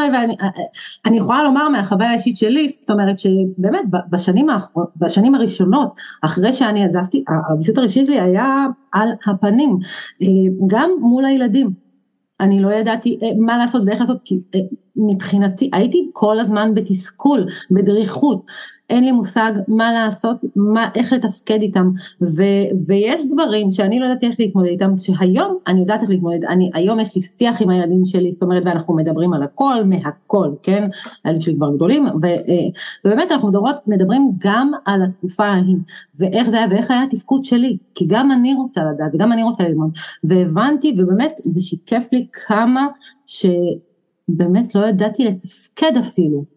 ואני יכולה לומר מהחוויה האישית שלי, זאת אומרת שבאמת בשנים, האחר, בשנים הראשונות, אחרי שאני עזבתי, הביסות הרגשית שלי היה על הפנים, אה, גם מול הילדים. אני לא ידעתי אה, מה לעשות ואיך לעשות, כי אה, מבחינתי הייתי כל הזמן בתסכול, בדריכות, אין לי מושג מה לעשות, מה, איך לתפקד איתם, ו, ויש דברים שאני לא ידעתי איך להתמודד איתם, שהיום אני יודעת איך להתמודד, אני, היום יש לי שיח עם הילדים שלי, זאת אומרת, ואנחנו מדברים על הכל, מהכל, כן, הילדים שלי כבר גדולים, ו, אה, ובאמת אנחנו מדברות, מדברים גם על התקופה ההיא, ואיך זה היה, ואיך היה התפקוד שלי, כי גם אני רוצה לדעת, וגם אני רוצה ללמוד, והבנתי, ובאמת זה שיקף לי כמה, שבאמת לא ידעתי לתפקד אפילו,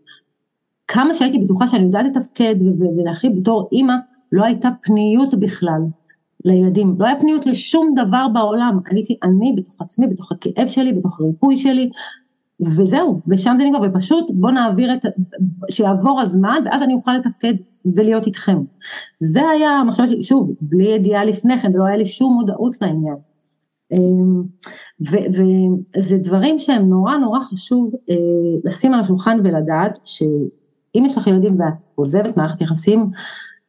כמה שהייתי בטוחה שאני יודעת לתפקד ולהכיל בתור אימא, לא הייתה פניות בכלל לילדים, לא היה פניות לשום דבר בעולם, הייתי אני בתוך עצמי, בתוך הכאב שלי, בתוך הריפוי שלי, וזהו, ושם זה נגמר, ופשוט בוא נעביר את, שיעבור הזמן, ואז אני אוכל לתפקד ולהיות איתכם. זה היה המחשבה שלי, שוב, בלי ידיעה לפני כן, ולא היה לי שום מודעות לעניין. אמ, וזה דברים שהם נורא נורא חשוב אה, לשים על השולחן ולדעת ש... אם יש לך ילדים ואת עוזבת מערכת יחסים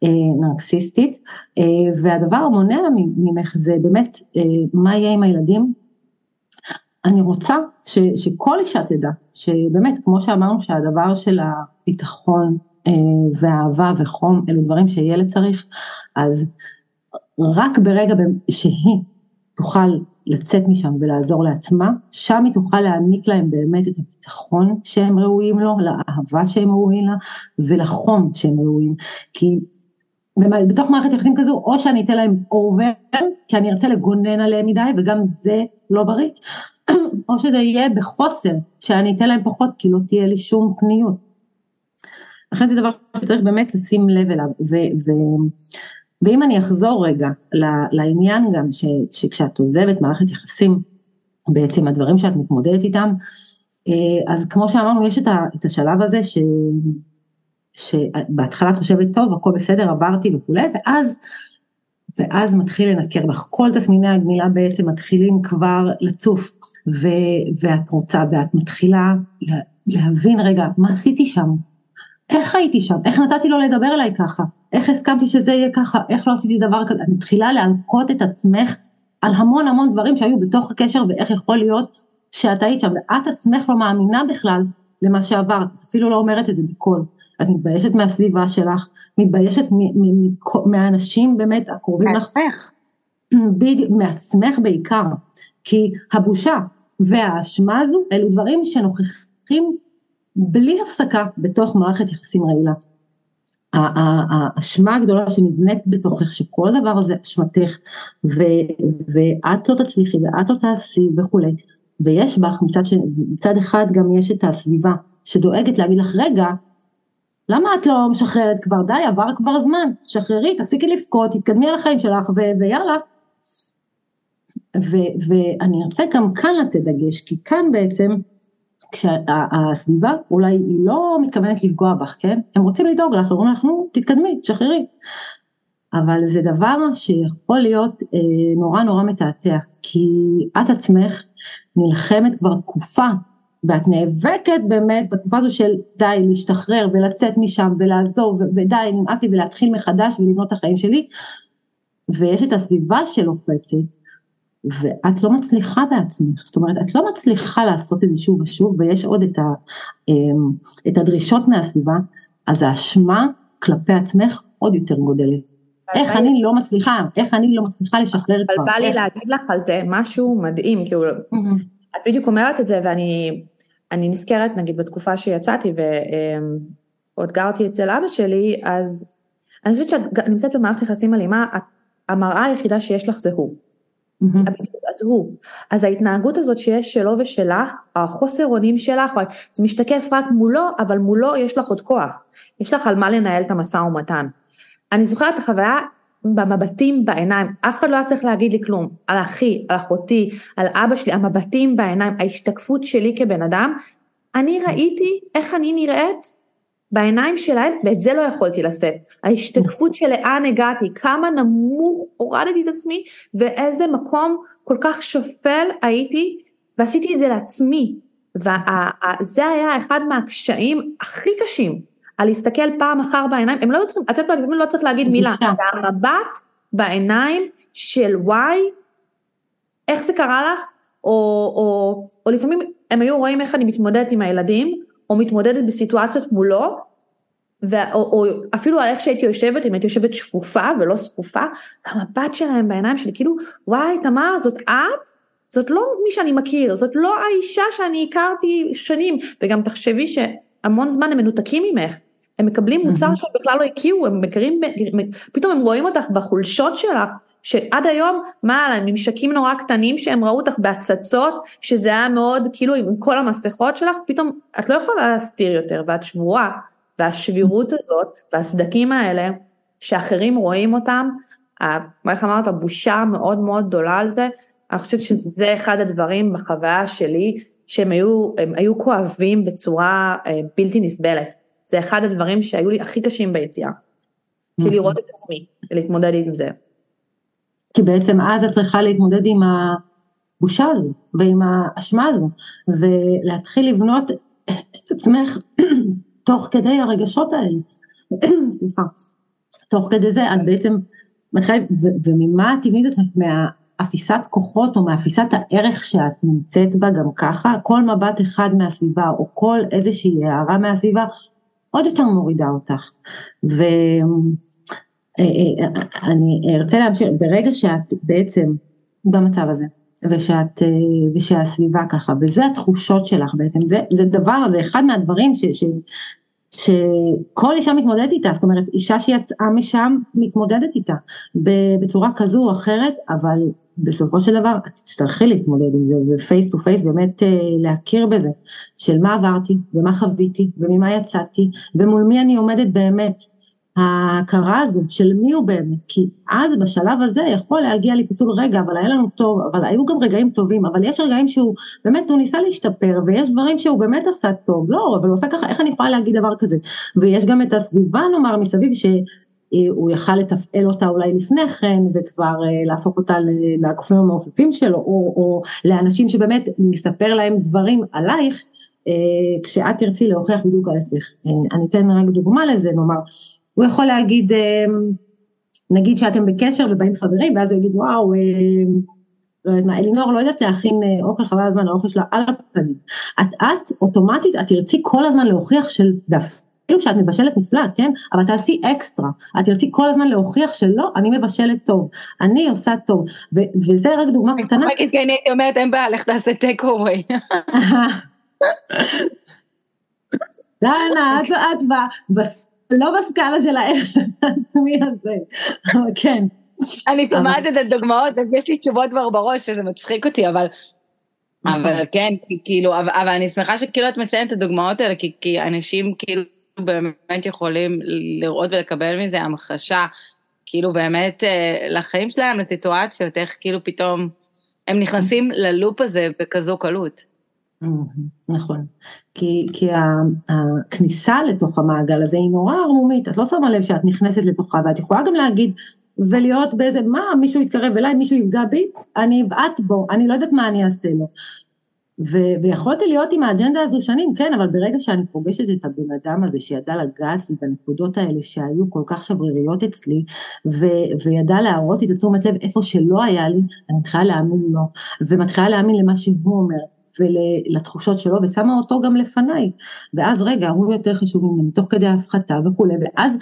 אה, נרקסיסטית, אה, והדבר המונע ממך זה באמת אה, מה יהיה עם הילדים. אני רוצה ש, שכל אישה תדע, שבאמת, כמו שאמרנו שהדבר של הביטחון אה, ואהבה וחום, אלו דברים שילד צריך, אז רק ברגע שהיא תוכל לצאת משם ולעזור לעצמה, שם היא תוכל להעניק להם באמת את הביטחון שהם ראויים לו, לאהבה שהם ראויים לה ולחום שהם ראויים. כי בתוך מערכת יחסים כזו, או שאני אתן להם אובר, כי אני ארצה לגונן עליהם מדי, וגם זה לא בריא, (clears throat) או שזה יהיה בחוסר, שאני אתן להם פחות, כי לא תהיה לי שום פניות. לכן זה דבר שצריך באמת לשים לב אליו, ו- ו- ואם אני אחזור רגע לעניין גם ש, שכשאת עוזבת מערכת יחסים, בעצם הדברים שאת מתמודדת איתם, אה, אז כמו שאמרנו יש את השלב הזה ש, שבהתחלה את חושבת טוב הכל בסדר עברתי וכולי ואז ואז מתחיל לנקר בך. כל תסמיני הגמילה בעצם מתחילים כבר לצוף ו, ואת רוצה ואת מתחילה להבין רגע מה עשיתי שם? איך הייתי שם? איך נתתי לו לדבר אליי ככה איך הסכמתי שזה יהיה ככה, איך לא עשיתי דבר כזה, את מתחילה להלקות את עצמך על המון המון דברים שהיו בתוך הקשר ואיך יכול להיות שאת היית שם, ואת עצמך לא מאמינה בכלל למה שעברת, אפילו לא אומרת את זה בקול. את מתביישת מהסביבה שלך, מתביישת מהאנשים באמת הקרובים לך. מעצמך. (clears throat) בדיוק, מעצמך בעיקר. כי הבושה והאשמה הזו, אלו דברים שנוכחים בלי הפסקה בתוך מערכת יחסים רעילה. האשמה הגדולה שנבנית בתוכך שכל דבר הזה אשמתך ואת לא תצליחי ואת לא תעשי וכולי ויש בך מצד, ש, מצד אחד גם יש את הסביבה שדואגת להגיד לך רגע למה את לא משחררת כבר? די, עבר כבר זמן, שחררי, תפסיקי לבכות, תתקדמי על החיים שלך ו- ויאללה. ו- ואני ארצה גם כאן לתת דגש, כי כאן בעצם, כשהסביבה אולי היא לא מתכוונת לפגוע בך, כן? הם רוצים לדאוג לך, אומרים לך, נו, תתקדמי, תשחררי. אבל זה דבר שיכול להיות אה, נורא נורא מתעתע, כי את עצמך נלחמת כבר תקופה ואת נאבקת באמת בתקופה הזו של די להשתחרר ולצאת משם ולעזוב ודי נמאס לי ולהתחיל מחדש ולבנות את החיים שלי ויש את הסביבה שלוחצת ואת לא מצליחה בעצמך, זאת אומרת את לא מצליחה לעשות את זה שוב ושוב ויש עוד את, ה, אמ, את הדרישות מהסביבה אז האשמה כלפי עצמך עוד יותר גודלת. איך אני לא מצליחה, איך אני לא מצליחה לשחרר כבר. אבל בא לי להגיד לך על זה משהו מדהים, כאילו את בדיוק אומרת את זה ואני נזכרת נגיד בתקופה שיצאתי ועוד גרתי אצל אבא שלי, אז אני חושבת שאת נמצאת במערכת יחסים אלימה, המראה היחידה שיש לך זה הוא. אז הוא. אז ההתנהגות הזאת שיש שלו ושלך, החוסר אונים שלך, זה משתקף רק מולו, אבל מולו יש לך עוד כוח. יש לך על מה לנהל את המשא ומתן. אני זוכרת את החוויה במבטים בעיניים, אף אחד לא היה צריך להגיד לי כלום, על אחי, על אחותי, על אבא שלי, המבטים בעיניים, ההשתקפות שלי כבן אדם, אני ראיתי איך אני נראית בעיניים שלהם, ואת זה לא יכולתי לשאת. ההשתקפות של לאן הגעתי, כמה נמוך הורדתי את עצמי, ואיזה מקום כל כך שפל הייתי, ועשיתי את זה לעצמי. וזה היה אחד מהקשיים הכי קשים על להסתכל פעם אחר בעיניים, הם לא צריכים, את יודעת, לפעמים לא צריך להגיד מילה, זה המבט בעיניים של וואי, איך זה קרה לך, או, או, או לפעמים הם היו רואים איך אני מתמודדת עם הילדים, או מתמודדת בסיטואציות מולו, ו, או, או אפילו על איך שהייתי יושבת, אם הייתי יושבת שפופה ולא זקופה, המבט שלהם בעיניים שלי, כאילו, וואי, תמר, זאת את? זאת לא מי שאני מכיר, זאת לא האישה שאני הכרתי שנים, וגם תחשבי שהמון זמן הם מנותקים ממך, הם מקבלים מוצר שהם בכלל לא הכירו, הם מכירים, פתאום הם רואים אותך בחולשות שלך, שעד היום, מה על הממשקים נורא קטנים שהם ראו אותך בהצצות, שזה היה מאוד, כאילו עם כל המסכות שלך, פתאום את לא יכולה להסתיר יותר, ואת שבורה, והשבירות הזאת, והסדקים האלה, שאחרים רואים אותם, איך אמרת, בושה מאוד מאוד גדולה על זה, אני חושבת שזה אחד הדברים בחוויה שלי, שהם היו, היו כואבים בצורה אה, בלתי נסבלת. זה אחד הדברים שהיו לי הכי קשים ביציאה. כי לראות את עצמי ולהתמודד עם זה. כי בעצם אז את צריכה להתמודד עם הבושה הזו ועם האשמה הזו ולהתחיל לבנות את עצמך (clears throat) תוך כדי הרגשות האלה. (clears throat) תוך כדי זה את בעצם מתחילה, וממה את תבנית עצמך? מהאפיסת כוחות או מאפיסת הערך שאת נמצאת בה גם ככה, כל מבט אחד מהסביבה או כל איזושהי הערה מהסביבה עוד יותר מורידה אותך. ואני אה, אה, ארצה להמשיך, ברגע שאת בעצם במצב הזה, ושאת, אה, ושהסביבה ככה, וזה התחושות שלך בעצם, זה, זה דבר, זה אחד מהדברים ש, ש, שכל אישה מתמודדת איתה, זאת אומרת אישה שיצאה משם מתמודדת איתה בצורה כזו או אחרת, אבל בסופו של דבר את תצטרכי להתמודד עם זה ו face to face באמת אה, להכיר בזה של מה עברתי ומה חוויתי וממה יצאתי ומול מי אני עומדת באמת. ההכרה הזו של מי הוא באמת, כי אז בשלב הזה יכול להגיע לפיסול רגע, אבל היה לנו טוב, אבל היו גם רגעים טובים, אבל יש רגעים שהוא באמת, הוא ניסה להשתפר, ויש דברים שהוא באמת עשה טוב, לא, אבל הוא עשה ככה, איך אני יכולה להגיד דבר כזה? ויש גם את הסביבה נאמר מסביב, ש... הוא יכל לתפעל אותה אולי לפני כן וכבר אה, להפוך אותה לגופים המעופפים שלו או, או לאנשים שבאמת מספר להם דברים עלייך אה, כשאת תרצי להוכיח בדיוק ההפך. אה, אני אתן רק דוגמה לזה, נאמר, הוא יכול להגיד, נגיד שאתם בקשר ובאים חברים ואז הוא יגיד וואו, לא יודעת מה, אלינור לא יודעת להכין אוכל חבל הזמן, האוכל שלה על הפנים. את, את אוטומטית, את תרצי כל הזמן להוכיח של, אפילו שאת מבשלת נפלא, כן? אבל תעשי אקסטרה. את תרצי כל הזמן להוכיח שלא, אני מבשלת טוב, אני עושה טוב. ו- וזה רק דוגמה קטנה. אני צוחקת כי אני הייתי אומרת, אין בעיה, לך תעשה טייק אווי. לא, את, את לא בסקאלה של הערך העצמי הזה, אבל כן. אני שומעת את הדוגמאות, אז יש לי תשובות כבר בראש, שזה מצחיק אותי, אבל אבל כן, כאילו, אבל אני שמחה שכאילו את מציינת את הדוגמאות האלה, כי אנשים כאילו באמת יכולים לראות ולקבל מזה המחשה, כאילו באמת אה, לחיים שלהם, לסיטואציות, איך כאילו פתאום הם נכנסים ללופ הזה בכזו קלות. נכון, כי, כי הכניסה לתוך המעגל הזה היא נורא ערמומית, את לא שמה לב שאת נכנסת לתוכה ואת יכולה גם להגיד ולהיות באיזה, מה מישהו יתקרב אליי, מישהו יפגע בי, אני אבעט בו, אני לא יודעת מה אני אעשה לו. ו- ויכולתי להיות עם האג'נדה הזו שנים, כן, אבל ברגע שאני פוגשת את הבן אדם הזה שידע לגעת לי בנקודות האלה שהיו כל כך שבריריות אצלי, ו- וידע להראות את התשומת לב איפה שלא היה לי, אני מתחילה להאמין לו, ומתחילה להאמין למה שהוא אומר, ולתחושות שלו, ושמה אותו גם לפניי, ואז רגע, הוא יותר חשוב ממני, תוך כדי ההפחתה וכולי, ואז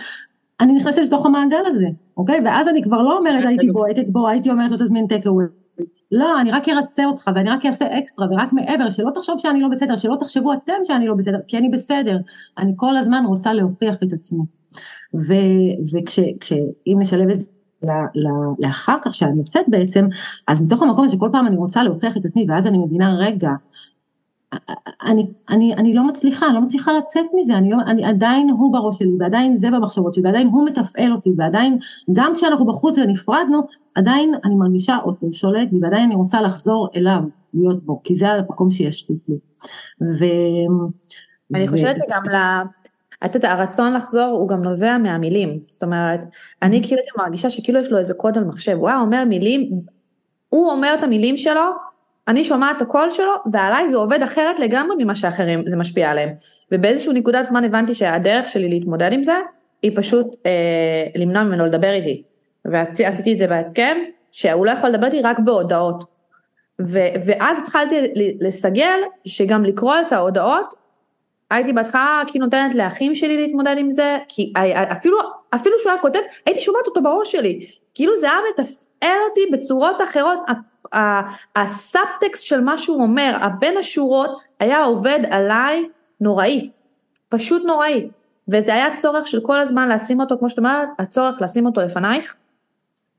אני נכנסת לתוך המעגל הזה, אוקיי? ואז אני כבר לא אומרת הייתי בועטת בו, הייתי אומרת לו תזמין טק אווי. לא, אני רק ארצה אותך ואני רק אעשה אקסטרה ורק מעבר, שלא תחשוב שאני לא בסדר, שלא תחשבו אתם שאני לא בסדר, כי אני בסדר, אני כל הזמן רוצה להוכיח את עצמי. וכשאם נשלב את זה לאחר כך שאני יוצאת בעצם, אז מתוך המקום הזה שכל פעם אני רוצה להוכיח את עצמי ואז אני מבינה רגע, אני, אני, אני לא מצליחה, אני לא מצליחה לצאת מזה, אני, לא, אני עדיין הוא בראש שלי, ועדיין זה במחשבות שלי, ועדיין הוא מתפעל אותי, ועדיין, גם כשאנחנו בחוץ ונפרדנו, עדיין אני מרגישה אותו שולט בי, ועדיין אני רוצה לחזור אליו, להיות בו, כי זה המקום שיש לי. ו... אני חושבת שגם ל... את יודעת, הרצון לחזור הוא גם נובע מהמילים, זאת אומרת, אני כאילו מרגישה שכאילו יש לו איזה קוד על מחשב, הוא היה אומר מילים, הוא אומר את המילים שלו, אני שומעת את הקול שלו, ועליי זה עובד אחרת לגמרי ממה שאחרים זה משפיע עליהם. ובאיזשהו נקודת זמן הבנתי שהדרך שלי להתמודד עם זה, היא פשוט אה, למנוע ממנו לדבר איתי. ועשיתי את זה בהסכם, שהוא לא יכול לדבר איתי רק בהודעות. ו- ואז התחלתי לסגל שגם לקרוא את ההודעות, הייתי בהתחלה כאילו נותנת לאחים שלי להתמודד עם זה, כי אפילו, אפילו שהוא היה כותב, הייתי שומעת אותו בראש שלי. כאילו זה היה מתפעל אותי בצורות אחרות, הסאבטקסט של מה שהוא אומר, הבין השורות, היה עובד עליי נוראי, פשוט נוראי. וזה היה צורך של כל הזמן לשים אותו, כמו שאת אומרת, הצורך לשים אותו לפנייך,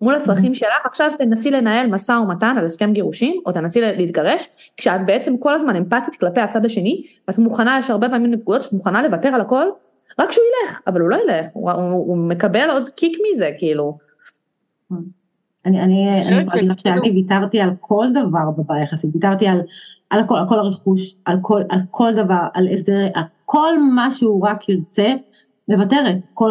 מול הצרכים שלך, עכשיו תנסי לנהל משא ומתן על הסכם גירושים, או תנסי להתגרש, כשאת בעצם כל הזמן אמפתית כלפי הצד השני, ואת מוכנה, יש הרבה פעמים נקודות שאת מוכנה לוותר על הכל, רק שהוא ילך, אבל הוא לא ילך, הוא, הוא, הוא מקבל עוד קיק מזה, כאילו. אני, אני, אני יכולה שאני ויתרתי על כל דבר בבעיה יחסית, ויתרתי על, על הכל, על כל הרכוש, על כל, על כל דבר, על הסדרי, על כל מה שהוא רק ירצה, מוותרת, כל,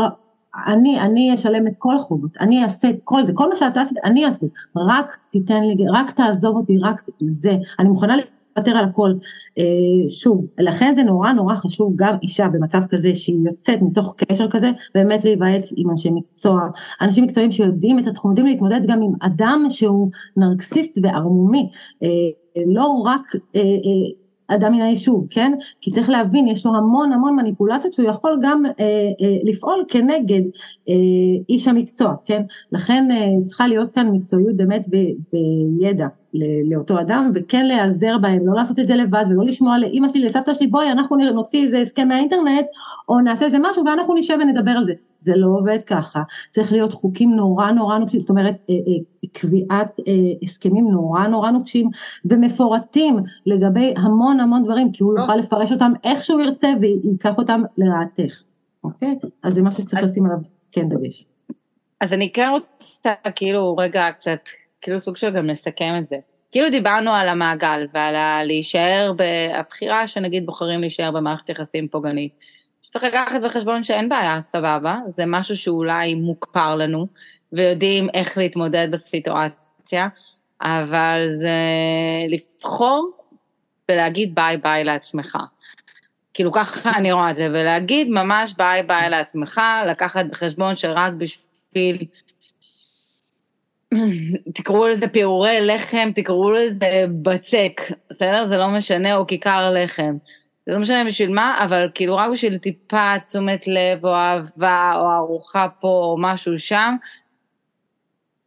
אני, אני אשלם את כל החובות, אני אעשה את כל זה, כל מה שאתה עשית, אני אעשה, רק תיתן לי, רק תעזוב אותי, רק זה, אני מוכנה לוותר על הכל. אה, שוב, לכן זה נורא נורא חשוב גם אישה במצב כזה שהיא יוצאת מתוך קשר כזה, באמת להיוועץ עם אנשי מקצוע, אנשים מקצועיים שיודעים את התחום, יודעים להתמודד גם עם אדם שהוא נרקסיסט וערמומי, אה, לא רק אה, אדם מן היישוב, כן? כי צריך להבין, יש לו המון המון מניפולציות שהוא יכול גם אה, אה, לפעול כנגד אה, איש המקצוע, כן? לכן אה, צריכה להיות כאן מקצועיות באמת וידע לאותו אדם, וכן להיעזר בהם, לא לעשות את זה לבד ולא לשמוע לאימא שלי, לסבתא שלי, בואי אנחנו נוציא איזה הסכם מהאינטרנט, או נעשה איזה משהו ואנחנו נשב ונדבר על זה. זה לא עובד ככה, צריך להיות חוקים נורא נורא נוקשים, זאת אומרת אה, אה, קביעת אה, הסכמים נורא נורא נוקשים ומפורטים לגבי המון המון דברים, כי הוא יוכל לפרש אותם איך שהוא ירצה וייקח אותם לרעתך, אוקיי? אז זה משהו שצריך לשים עליו כן דגש. אז אני כן רוצה כאילו רגע קצת, כאילו סוג של גם לסכם את זה. כאילו דיברנו על המעגל ועל להישאר, הבחירה שנגיד בוחרים להישאר במערכת יחסים פוגענית. שצריך לקחת בחשבון שאין בעיה, סבבה, זה משהו שאולי מוכר לנו, ויודעים איך להתמודד בסיטואציה, אבל זה לבחור ולהגיד bye bye לעצמך. כאילו ככה אני רואה את זה, ולהגיד ממש bye bye לעצמך, לקחת בחשבון שרק בשביל, תקראו לזה פירורי לחם, תקראו לזה בצק, בסדר? זה לא משנה, או כיכר לחם. זה לא משנה בשביל מה, אבל כאילו רק בשביל טיפה תשומת לב או אהבה או ארוחה פה או משהו שם,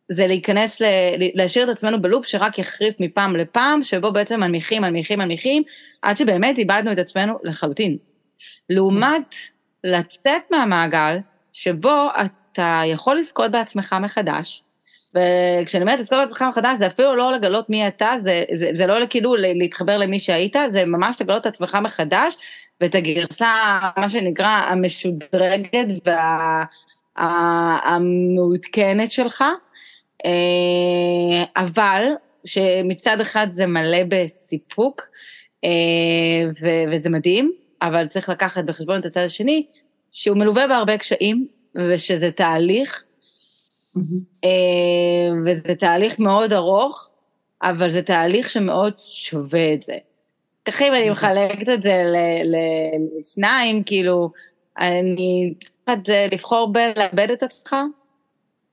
זה להיכנס, ל... להשאיר את עצמנו בלופ שרק יחריף מפעם לפעם, שבו בעצם מנמיכים, מנמיכים, מנמיכים, עד שבאמת איבדנו את עצמנו לחלוטין. לעומת לצאת מהמעגל, שבו אתה יכול לזכות בעצמך מחדש, וכשאני אומרת לזכור את עצמך מחדש זה אפילו לא לגלות מי אתה, זה, זה, זה לא כאילו להתחבר למי שהיית, זה ממש לגלות את עצמך מחדש ואת הגרסה, מה שנקרא, המשודרגת והמעודכנת שלך, אה, אבל שמצד אחד זה מלא בסיפוק, אה, וזה מדהים, אבל צריך לקחת בחשבון את הצד השני, שהוא מלווה בהרבה קשיים, ושזה תהליך, mm-hmm. וזה תהליך מאוד ארוך, אבל זה תהליך שמאוד שווה את זה. אם אני מחלקת את זה לשניים, כאילו, אני צריכה לבחור בין לאבד את עצמך,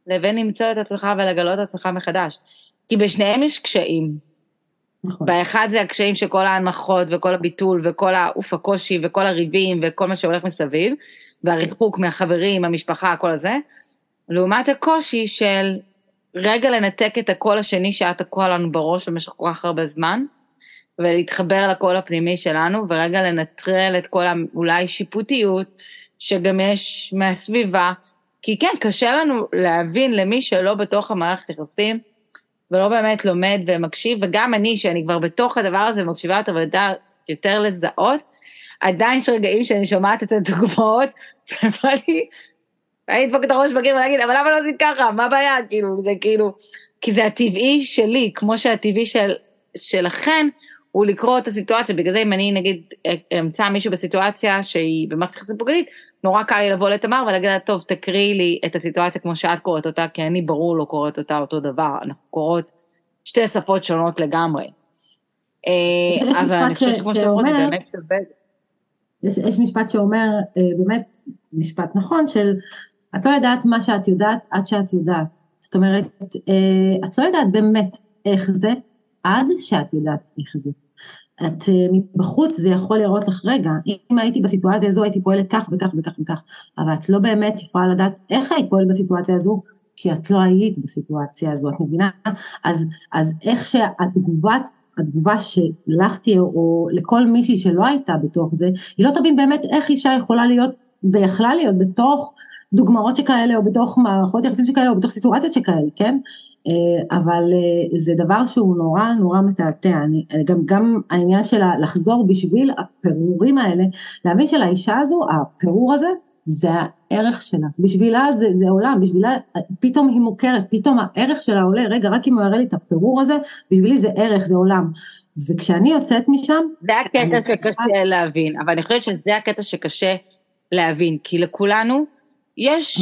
לבין למצוא את עצמך ולגלות את עצמך מחדש. כי בשניהם יש קשיים. נכון. באחד זה הקשיים של כל ההנמכות וכל הביטול וכל העוף הקושי וכל הריבים וכל מה שהולך מסביב, והריחוק מהחברים, המשפחה, כל הזה, לעומת הקושי של רגע לנתק את הקול השני שהיה תקוע לנו בראש במשך כל כך הרבה זמן, ולהתחבר לקול הפנימי שלנו, ורגע לנטרל את כל האולי שיפוטיות שגם יש מהסביבה, כי כן, קשה לנו להבין למי שלא בתוך המערכת יחסים, ולא באמת לומד ומקשיב, וגם אני, שאני כבר בתוך הדבר הזה ומקשיבה יותר ויודעת יותר לזהות, עדיין יש רגעים שאני שומעת את הדוגמאות, (laughs) ובא לי, אני אדפוק את הראש בקיר ולהגיד, אבל למה לא עשית ככה? מה הבעיה? כאילו, זה כאילו, כי זה הטבעי שלי, כמו שהטבעי של, שלכן, הוא לקרוא את הסיטואציה, בגלל זה אם אני נגיד אמצא מישהו בסיטואציה שהיא במערכת יחסים פוגענית, נורא קל לי לבוא לתמר ולהגיד לה, טוב, תקריאי לי את הסיטואציה כמו שאת קוראת אותה, כי אני ברור לא קוראת אותה אותו דבר, אנחנו קוראות שתי שפות שונות לגמרי. אה, אבל אני חושבת שכמו שאתה אומר, זה באמת שווה. יש, יש משפט שאומר, אה, באמת, משפט נכון, של את לא יודעת מה שאת יודעת עד שאת יודעת. זאת אומרת, אה, את לא יודעת באמת איך זה, עד שאת יודעת איך זה. את מבחוץ זה יכול לראות לך רגע, אם הייתי בסיטואציה הזו הייתי פועלת כך וכך וכך וכך, אבל את לא באמת יכולה לדעת איך היית פועלת בסיטואציה הזו, כי את לא היית בסיטואציה הזו, את מבינה? אז, אז איך שהתגובת, התגובה שלך תהיה, או לכל מישהי שלא הייתה בתוך זה, היא לא תבין באמת איך אישה יכולה להיות, ויכלה להיות בתוך דוגמאות שכאלה, או בתוך מערכות יחסים שכאלה, או בתוך סיטואציות שכאלה, כן? אה, אבל אה, זה דבר שהוא נורא נורא מתעתע, אני, גם, גם העניין של לחזור בשביל הפירורים האלה, להבין שלאישה הזו, הפירור הזה, זה הערך שלה, בשבילה זה, זה עולם, בשבילה פתאום היא מוכרת, פתאום הערך שלה עולה, רגע רק אם הוא יראה לי את הפירור הזה, בשבילי זה ערך, זה עולם. וכשאני יוצאת משם... זה הקטע שקשה. להבין, אבל אני חושבת שזה הקטע שקשה להבין, כי לכולנו יש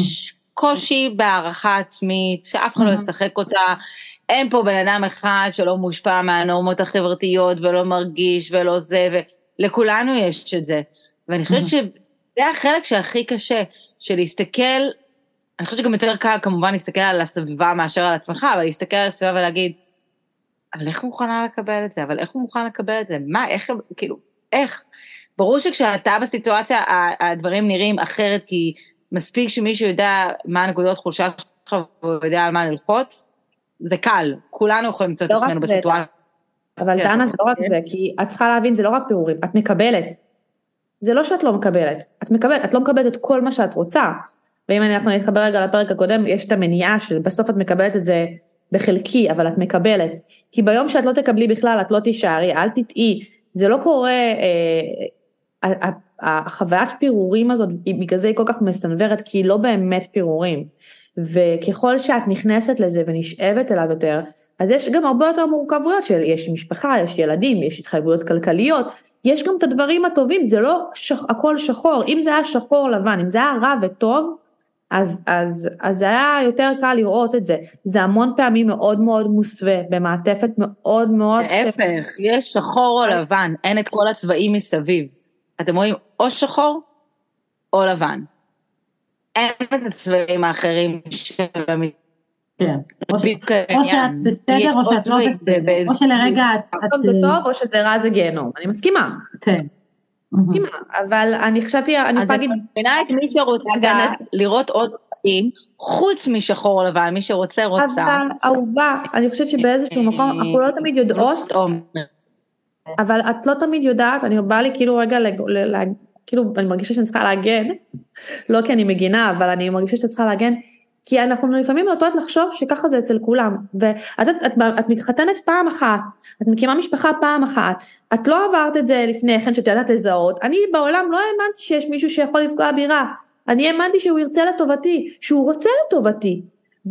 קושי בהערכה עצמית, שאף אחד לא ישחק אותה, אין פה בן אדם אחד שלא מושפע מהנורמות החברתיות ולא מרגיש ולא זה, ולכולנו יש את זה. ואני חושבת ש... זה החלק שהכי קשה, של להסתכל, אני חושבת שגם יותר קל כמובן להסתכל על הסביבה מאשר על עצמך, אבל להסתכל על הסביבה ולהגיד, אבל איך הוא מוכנה לקבל את זה? אבל איך הוא מוכן לקבל את זה? מה, איך, כאילו, איך? ברור שכשאתה בסיטואציה הדברים נראים אחרת, כי מספיק שמישהו יודע מה הנקודות חולשה שלך והוא יודע על מה ללחוץ, זה קל, כולנו יכולים למצוא את לא עצמנו בסיטואציה. אבל דנה זה לא רק זה, כי את צריכה להבין, זה לא רק פירורים, את מקבלת. זה לא שאת לא מקבלת, את מקבלת, את לא מקבלת את כל מה שאת רוצה. ואם אנחנו נתחבר רגע לפרק הקודם, יש את המניעה שבסוף את מקבלת את זה בחלקי, אבל את מקבלת. כי ביום שאת לא תקבלי בכלל, את לא תישארי, אל תטעי. זה לא קורה, אה, החוויית פירורים הזאת, בגלל זה היא כל כך מסנוורת, כי היא לא באמת פירורים. וככל שאת נכנסת לזה ונשאבת אליו יותר, אז יש גם הרבה יותר מורכבויות של יש משפחה, יש ילדים, יש התחייבויות כלכליות, יש גם את הדברים הטובים, זה לא שח, הכל שחור, אם זה היה שחור לבן, אם זה היה רע וטוב, אז, אז, אז היה יותר קל לראות את זה. זה המון פעמים מאוד מאוד מוסווה, במעטפת מאוד מאוד... להפך, ש... יש שחור או לבן, אין את כל הצבעים מסביב. אתם רואים או שחור או לבן. אין את הצבעים האחרים של המת... כן, או שאת בסדר או שאת לא בסדר, או שלרגע את... זה טוב או שזה רע זה גיהנום, אני מסכימה. כן. מסכימה, אבל אני חשבתי, אני יכולה להגיד... אז את מבינה את מי שרוצה לראות עוד דברים, חוץ משחור לבן, מי שרוצה רוצה. אבל אהובה, אני חושבת שבאיזשהו מקום, אנחנו לא תמיד יודעות, אבל את לא תמיד יודעת, אני באה לי כאילו רגע, כאילו אני מרגישה שאני צריכה להגן, לא כי אני מגינה, אבל אני מרגישה שאני צריכה להגן, כי אנחנו לפעמים נוטות לחשוב שככה זה אצל כולם, ואת את, את, את מתחתנת פעם אחת, את מקימה משפחה פעם אחת, את לא עברת את זה לפני כן שאת יודעת לזהות, אני בעולם לא האמנתי שיש מישהו שיכול לפגוע בי רע, אני האמנתי שהוא ירצה לטובתי, שהוא רוצה לטובתי,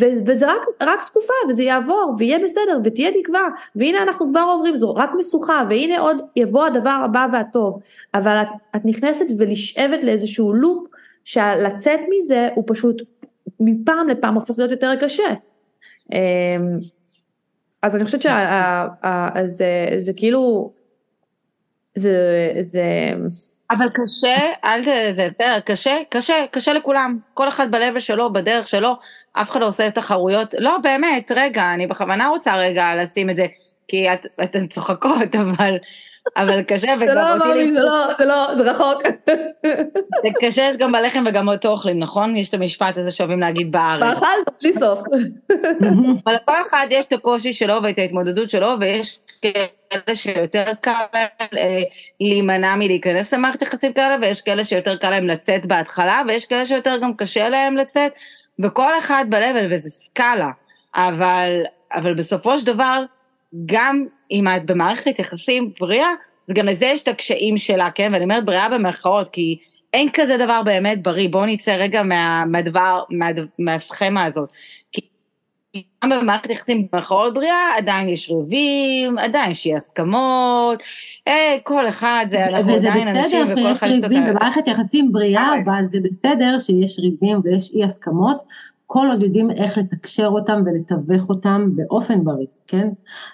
ו- וזה רק, רק תקופה וזה יעבור ויהיה בסדר ותהיה תקווה והנה אנחנו כבר עוברים זו רק משוכה והנה עוד יבוא הדבר הבא והטוב אבל את, את נכנסת ונשאבת לאיזשהו לופ שלצאת מזה הוא פשוט מפעם לפעם הופך להיות יותר קשה. אמ, אז אני חושבת שזה זה כאילו זה זה אבל קשה, אל ת... זה בסדר, קשה, קשה, קשה לכולם. כל אחד ב שלו, בדרך שלו, אף אחד לא עושה תחרויות. לא, באמת, רגע, אני בכוונה רוצה רגע לשים את זה, כי את, אתן צוחקות, (laughs) אבל אבל קשה וגם אותי... זה לא אמר לי, זה לא, זה לא, זה רחוק. (laughs) זה קשה, יש גם בלחם וגם אותו אוכלים, נכון? יש את המשפט הזה שאוהבים להגיד בארץ. באכל, בלי סוף. (laughs) אבל לכל אחד יש את הקושי שלו ואת ההתמודדות שלו, ויש כאלה שיותר קל אה, להימנע מלהיכנס למערכת יחסים כאלה, ויש כאלה שיותר קל להם לצאת בהתחלה, ויש כאלה שיותר גם קשה להם לצאת, וכל אחד ב-level, וזה סקאלה. אבל, אבל בסופו של דבר, גם אם את במערכת יחסים בריאה, אז גם לזה יש את הקשיים שלה, כן? ואני אומרת בריאה במרכאות, כי אין כזה דבר באמת בריא, בואו נצא רגע מה, מהדבר, מה, מהסכמה הזאת. כי גם במערכת יחסים במרכאות בריאה, עדיין יש ריבים, עדיין יש אי הסכמות, אה, כל אחד, זה אנחנו עדיין אנשים וכל אחד יש לו... וזה בסדר שיש ריבים במערכת יחסים בריאה, אבל זה בסדר שיש ריבים ויש אי הסכמות, כל עוד יודעים איך לתקשר אותם ולתווך אותם באופן בריא, כן?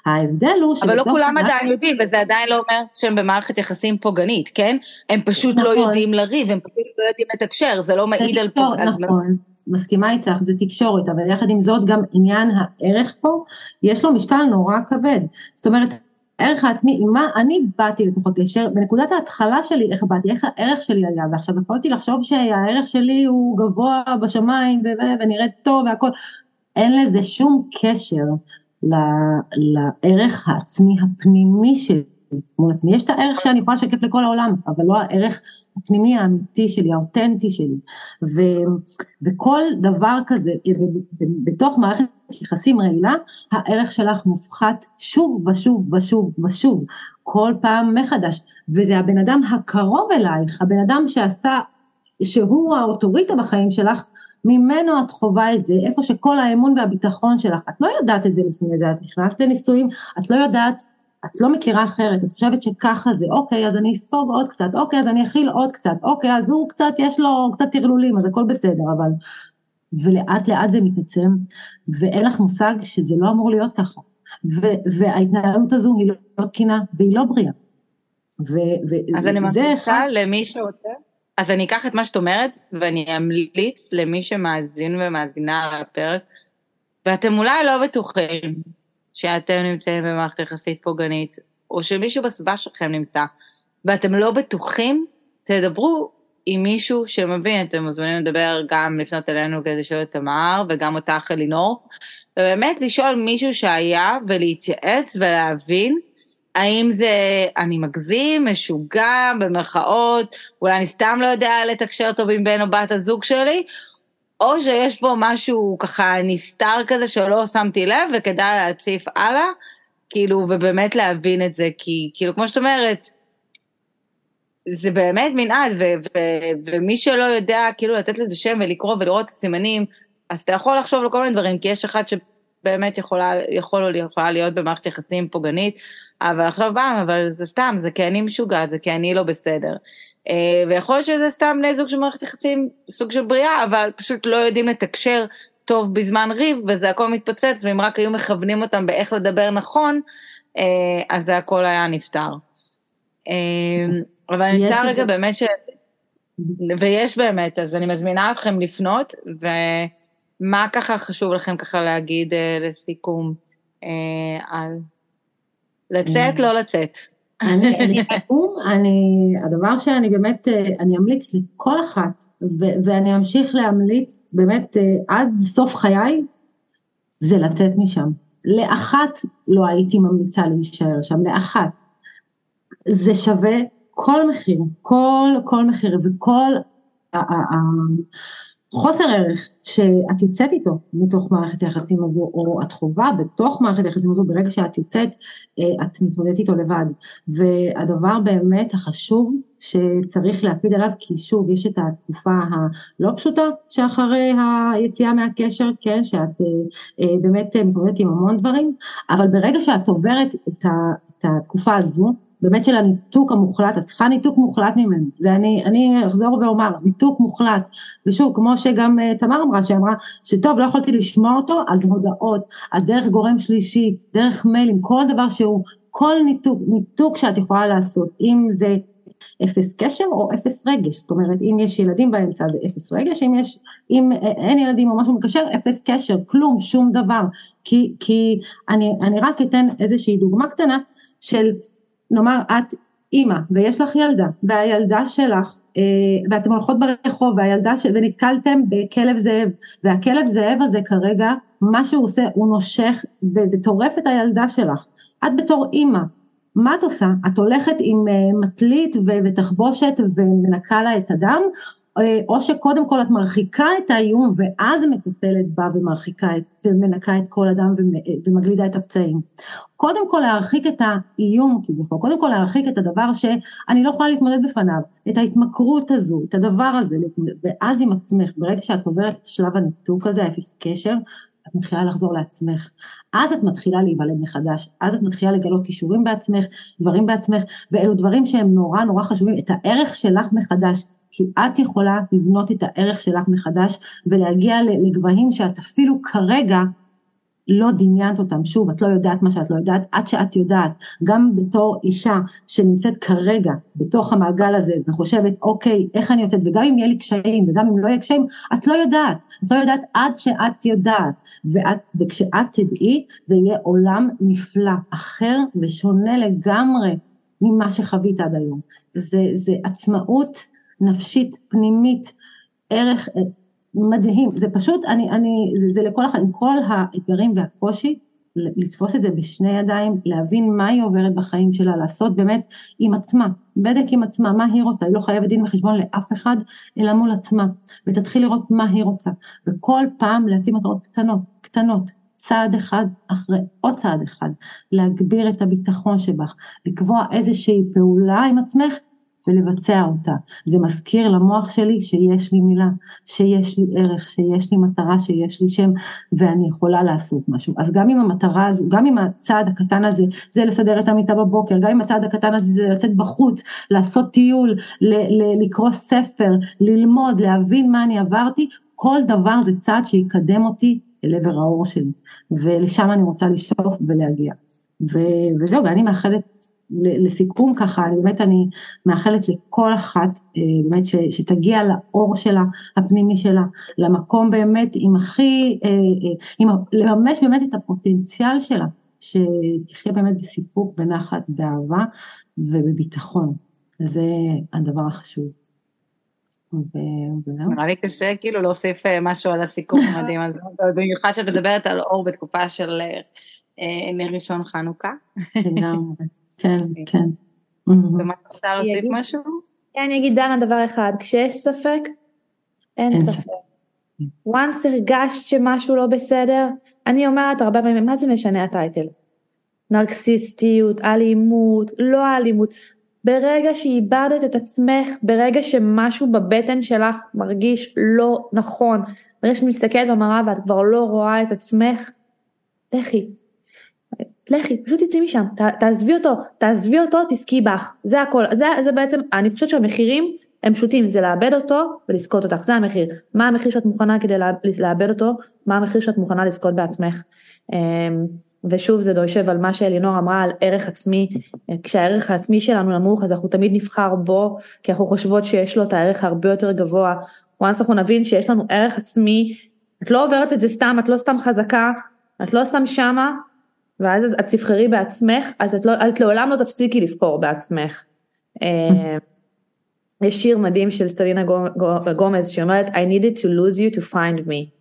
ההבדל הוא אבל לא כולם מערכת... עדיין יודעים, וזה עדיין לא אומר שהם במערכת יחסים פוגענית, כן? הם פשוט לא נכון. לא יודעים לריב, הם פשוט לא יודעים לתקשר, זה לא מעיד על פוג... נכון, מסכימה איתך, זה תקשורת, אבל יחד עם זאת גם עניין הערך פה, יש לו משקל נורא כבד. זאת אומרת, הערך העצמי, עם מה אני באתי לתוך הקשר, בנקודת ההתחלה שלי, איך באתי, איך הערך שלי היה, ועכשיו יכולתי לחשוב שהערך שלי הוא גבוה בשמיים ונראית טוב והכל, אין לזה שום קשר לערך העצמי הפנימי שלי. מול עצמי. יש את הערך שאני יכולה לשקף לכל העולם, אבל לא הערך הפנימי האמיתי שלי, האותנטי שלי. ו, וכל דבר כזה, בתוך מערכת יחסים רעילה, הערך שלך מופחת שוב ושוב ושוב ושוב, כל פעם מחדש. וזה הבן אדם הקרוב אלייך, הבן אדם שעשה, שהוא האוטוריטה בחיים שלך, ממנו את חווה את זה, איפה שכל האמון והביטחון שלך, את לא יודעת את זה לפני זה, את נכנסת לנישואים, את לא יודעת את לא מכירה אחרת, את חושבת שככה זה, אוקיי, אז אני אספוג עוד קצת, אוקיי, אז אני אכיל עוד קצת, אוקיי, אז הוא קצת, יש לו קצת טרלולים, אז הכל בסדר, אבל... ולאט לאט זה מתעצם, ואין לך מושג שזה לא אמור להיות ככה. ו- וההתנהלות הזו היא לא תקינה, והיא לא בריאה. ו- אז אני ממליצה אחד... למי שרוצה, אז אני אקח את מה שאת אומרת, ואני אמליץ למי שמאזין ומאזינה לפרק, ואתם אולי לא בטוחים, שאתם נמצאים במערכת יחסית פוגענית, או שמישהו בסביבה שלכם נמצא, ואתם לא בטוחים, תדברו עם מישהו שמבין, אתם מוזמנים לדבר גם לפנות אלינו כדי לשאול את תמר, וגם אותך אלינור, ובאמת לשאול מישהו שהיה ולהתייעץ ולהבין האם זה אני מגזים, משוגע, במרכאות, אולי אני סתם לא יודע לתקשר טוב עם בן או בת הזוג שלי, או שיש פה משהו ככה נסתר כזה שלא שמתי לב וכדאי להציף הלאה, כאילו, ובאמת להבין את זה, כי כאילו, כמו שאת אומרת, זה באמת מנעד, ומי שלא יודע כאילו לתת לזה שם ולקרוא ולראות את הסימנים, אז אתה יכול לחשוב על כל מיני דברים, כי יש אחד שבאמת יכולה, יכול יכולה להיות במערכת יחסים פוגענית, אבל עכשיו פעם, אבל זה סתם, זה כי אני משוגעת, זה כי אני לא בסדר. אה, ויכול להיות שזה סתם בני זוג של מערכת יחסים, סוג של בריאה, אבל פשוט לא יודעים לתקשר טוב בזמן ריב, וזה הכל מתפוצץ, ואם רק היו מכוונים אותם באיך לדבר נכון, אה, אז זה הכל היה נפתר. אה, אבל אני רוצה רגע באמת ש... ויש באמת, אז אני מזמינה אתכם לפנות, ומה ככה חשוב לכם ככה להגיד לסיכום על לצאת, לא לצאת. אני, אני, הדבר שאני באמת, אה, אני אמליץ לכל אחת, ו, ואני אמשיך להמליץ באמת אה, עד סוף חיי, זה לצאת משם. לאחת לא הייתי ממליצה להישאר שם, לאחת. זה שווה כל מחיר, כל, כל מחיר, וכל חוסר ערך שאת יוצאת איתו מתוך מערכת היחסים הזו, או את חווה בתוך מערכת היחסים הזו, ברגע שאת יוצאת, אה, את מתמודדת איתו לבד. והדבר באמת החשוב שצריך להקפיד עליו, כי שוב, יש את התקופה הלא פשוטה שאחרי היציאה מהקשר, כן, שאת אה, אה, באמת מתמודדת עם המון דברים, אבל ברגע שאת עוברת את התקופה הזו, באמת של הניתוק המוחלט, את צריכה ניתוק מוחלט ממנו, זה אני, אני אחזור ואומר, ניתוק מוחלט, ושוב, כמו שגם uh, תמר אמרה, שאמרה שטוב, לא יכולתי לשמוע אותו, אז הודעות, אז דרך גורם שלישי, דרך מיילים, כל דבר שהוא, כל ניתוק, ניתוק שאת יכולה לעשות, אם זה אפס קשר או אפס רגש, זאת אומרת אם יש ילדים באמצע זה אפס רגש, אם יש, אם אין ילדים או משהו מקשר, אפס קשר, כלום, שום דבר, כי, כי אני, אני רק אתן איזושהי דוגמה קטנה של נאמר את אימא ויש לך ילדה והילדה שלך אה, ואתם הולכות ברחוב והילדה ש... ונתקלתם בכלב זאב והכלב זאב הזה כרגע מה שהוא עושה הוא נושך וטורף את הילדה שלך את בתור אימא מה את עושה? את הולכת עם אה, מטלית ותחבושת ומנקה לה את הדם או שקודם כל את מרחיקה את האיום ואז המטפלת באה ומרחיקה את, ומנקה את כל אדם ומגלידה את הפצעים. קודם כל להרחיק את האיום כביכול, קודם כל להרחיק את הדבר שאני לא יכולה להתמודד בפניו, את ההתמכרות הזו, את הדבר הזה, ואז עם עצמך, ברגע שאת עוברת את שלב הניתוק הזה, אפס קשר, את מתחילה לחזור לעצמך, אז את מתחילה להיוולד מחדש, אז את מתחילה לגלות כישורים בעצמך, דברים בעצמך, ואלו דברים שהם נורא נורא חשובים, את הערך שלך מחדש, כי את יכולה לבנות את הערך שלך מחדש ולהגיע לגבהים שאת אפילו כרגע לא דמיינת אותם, שוב, את לא יודעת מה שאת לא יודעת, עד שאת יודעת, גם בתור אישה שנמצאת כרגע בתוך המעגל הזה וחושבת, אוקיי, איך אני יוצאת, וגם אם יהיה לי קשיים, וגם אם לא יהיה קשיים, את לא יודעת, את לא יודעת עד שאת יודעת, ואת, וכשאת תדעי, זה יהיה עולם נפלא, אחר ושונה לגמרי ממה שחווית עד היום. זה, זה עצמאות נפשית, פנימית, ערך אה, מדהים, זה פשוט, אני, אני, זה, זה לכל אחד, עם כל האתגרים והקושי, לתפוס את זה בשני ידיים, להבין מה היא עוברת בחיים שלה, לעשות באמת עם עצמה, בדק עם עצמה, מה היא רוצה, היא לא חייבת דין וחשבון לאף אחד, אלא מול עצמה, ותתחיל לראות מה היא רוצה, וכל פעם להציב מטרות קטנות, קטנות, צעד אחד אחרי עוד צעד אחד, להגביר את הביטחון שבך, לקבוע איזושהי פעולה עם עצמך ולבצע אותה. זה מזכיר למוח שלי שיש לי מילה, שיש לי ערך, שיש לי מטרה, שיש לי שם, ואני יכולה לעשות משהו. אז גם אם המטרה הזו, גם אם הצעד הקטן הזה זה לסדר את המיטה בבוקר, גם אם הצעד הקטן הזה זה לצאת בחוץ, לעשות טיול, לקרוא ספר, ללמוד, להבין מה אני עברתי, כל דבר זה צעד שיקדם אותי אל עבר האור שלי, ולשם אני רוצה לשאוף ולהגיע. ו- וזהו, ואני מאחלת לסיכום ככה, אני באמת אני מאחלת לכל אחת אה, באמת ש, שתגיע לאור שלה, הפנימי שלה, למקום באמת עם הכי, אה, אה, עם, לממש באמת את הפוטנציאל שלה, שתחיה באמת בסיפוק, בנחת, באהבה ובביטחון. זה הדבר החשוב. נראה לי קשה כאילו להוסיף משהו על הסיכום המדהים הזה, (laughs) במיוחד שאת מדברת על אור בתקופה של נר ראשון חנוכה. לגמרי. כן, כן. ומה את רוצה להוסיף משהו? כן, אני אגיד דנה דבר אחד, כשיש ספק, אין ספק. once הרגשת שמשהו לא בסדר, אני אומרת הרבה פעמים, מה זה משנה הטייטל? נרקסיסטיות, אלימות, לא אלימות. ברגע שאיבדת את עצמך, ברגע שמשהו בבטן שלך מרגיש לא נכון, ברגע שאת מסתכלת במראה ואת כבר לא רואה את עצמך, לכי, לכי, פשוט תצאי משם, ת, תעזבי אותו, תעזבי אותו, תזכי בך, זה הכל, זה, זה בעצם, אני חושבת שהמחירים הם פשוטים, זה לאבד אותו ולזכות אותך, זה המחיר. מה המחיר שאת מוכנה כדי לאבד אותו, מה המחיר שאת מוכנה לזכות בעצמך. אמ, ושוב זה יושב על מה שאלינור אמרה על ערך עצמי, כשהערך העצמי שלנו נמוך אז אנחנו תמיד נבחר בו, כי אנחנו חושבות שיש לו את הערך הרבה יותר גבוה. once אנחנו נבין שיש לנו ערך עצמי, את לא עוברת את זה סתם, את לא סתם חזקה, את לא סתם שמה, ואז את תבחרי בעצמך, אז את, לא, את לעולם לא תפסיקי לבחור בעצמך. אה, יש שיר מדהים של סלינה גומז שאומרת I needed to lose you to find me.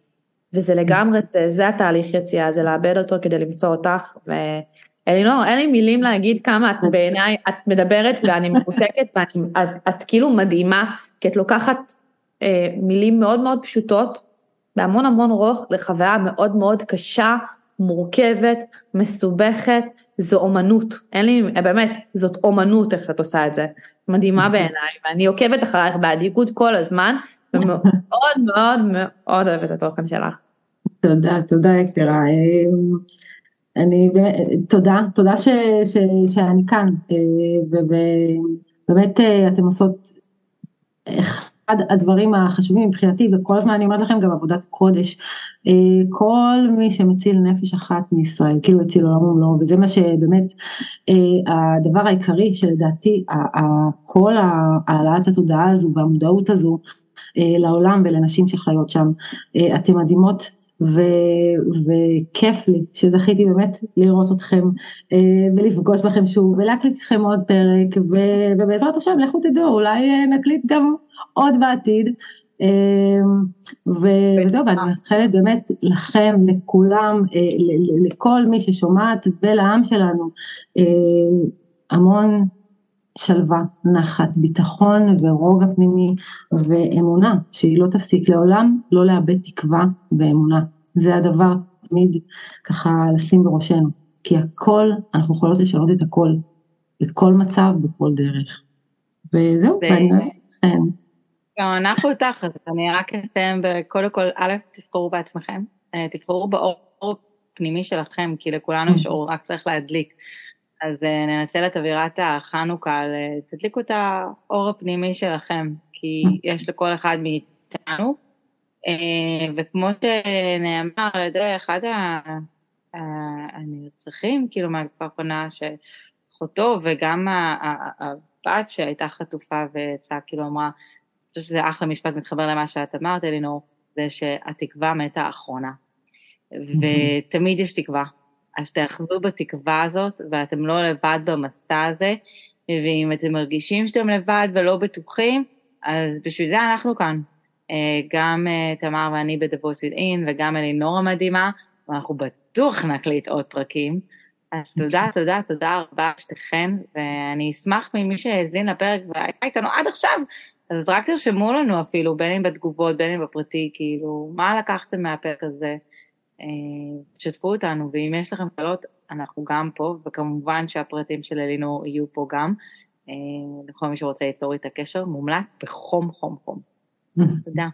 וזה לגמרי, זה, זה התהליך יציאה, זה לאבד אותו כדי למצוא אותך. ואלינור, אין לי מילים להגיד כמה את בעיניי, את מדברת ואני מרותקת ואת את כאילו מדהימה, כי את לוקחת אה, מילים מאוד מאוד פשוטות, בהמון המון רוך, לחוויה מאוד מאוד קשה, מורכבת, מסובכת, זו אומנות, אין לי, באמת, זאת אומנות איך את עושה את זה, מדהימה בעיניי, ואני עוקבת אחרייך באדיקות כל הזמן, ומאוד (laughs) מאוד מאוד אוהבת את התוכן שלך. תודה, תודה יקרה. אני, תודה, תודה ש, ש, שאני כאן, ובאמת אתם עושות אחד הדברים החשובים מבחינתי, וכל הזמן אני אומרת לכם גם עבודת קודש, כל מי שמציל נפש אחת מישראל, כאילו הציל עולם ומלואו, וזה מה שבאמת הדבר העיקרי שלדעתי, כל העלאת התודעה הזו והמודעות הזו לעולם ולנשים שחיות שם, אתן מדהימות. ו, וכיף לי שזכיתי באמת לראות אתכם אה, ולפגוש בכם שוב ולהקליט אתכם עוד פרק ו, ובעזרת השם לכו תדעו אולי אה, נקליט גם עוד בעתיד. אה, וזהו ואני מאחלת באמת לכם לכולם לכל מי ששומעת ולעם שלנו המון שלווה, נחת, ביטחון ורוגע פנימי ואמונה שהיא לא תפסיק לעולם לא לאבד תקווה ואמונה. זה הדבר תמיד ככה לשים בראשנו, כי הכל, אנחנו יכולות לשנות את הכל, בכל מצב, בכל דרך. וזהו, ואני אוהבת אתכם. גם אנחנו איתך, אז אני רק אסיים קודם כל, א', תבחרו בעצמכם, אה, תבחרו באור הפנימי שלכם, כי לכולנו יש אור, רק צריך להדליק. אז אה, ננצל את אווירת החנוכה, תדליקו את האור הפנימי שלכם, כי יש לכל אחד מאיתנו, אה, וכמו שנאמר על ידי אחד הנרצחים, כאילו מהתקופה האחרונה, שאחותו וגם הבת שהייתה חטופה ויצאה, כאילו אמרה, אני חושבת שזה אחלה משפט מתחבר למה שאת אמרת, אלינור, זה שהתקווה מתה האחרונה. ותמיד יש תקווה, אז תאחזו בתקווה הזאת, ואתם לא לבד במסע הזה, ואם אתם מרגישים שאתם לבד ולא בטוחים, אז בשביל זה אנחנו כאן. אה, גם אה, תמר ואני Voice Within, וגם אלינור המדהימה, ואנחנו בטוח נקליט עוד פרקים. אז תודה, (laughs) תודה, תודה רבה שתיכן, ואני אשמח ממי שהאזין לפרק והיה איתנו עד עכשיו, אז רק תרשמו לנו אפילו, בין אם בתגובות, בין אם בפרטי, כאילו, מה לקחתם מהפרק הזה? תשתפו אותנו, ואם יש לכם שאלות, אנחנו גם פה, וכמובן שהפרטים של אלינור יהיו פה גם. לכל מי שרוצה ליצור איתה קשר, מומלץ בחום חום חום. (laughs) תודה.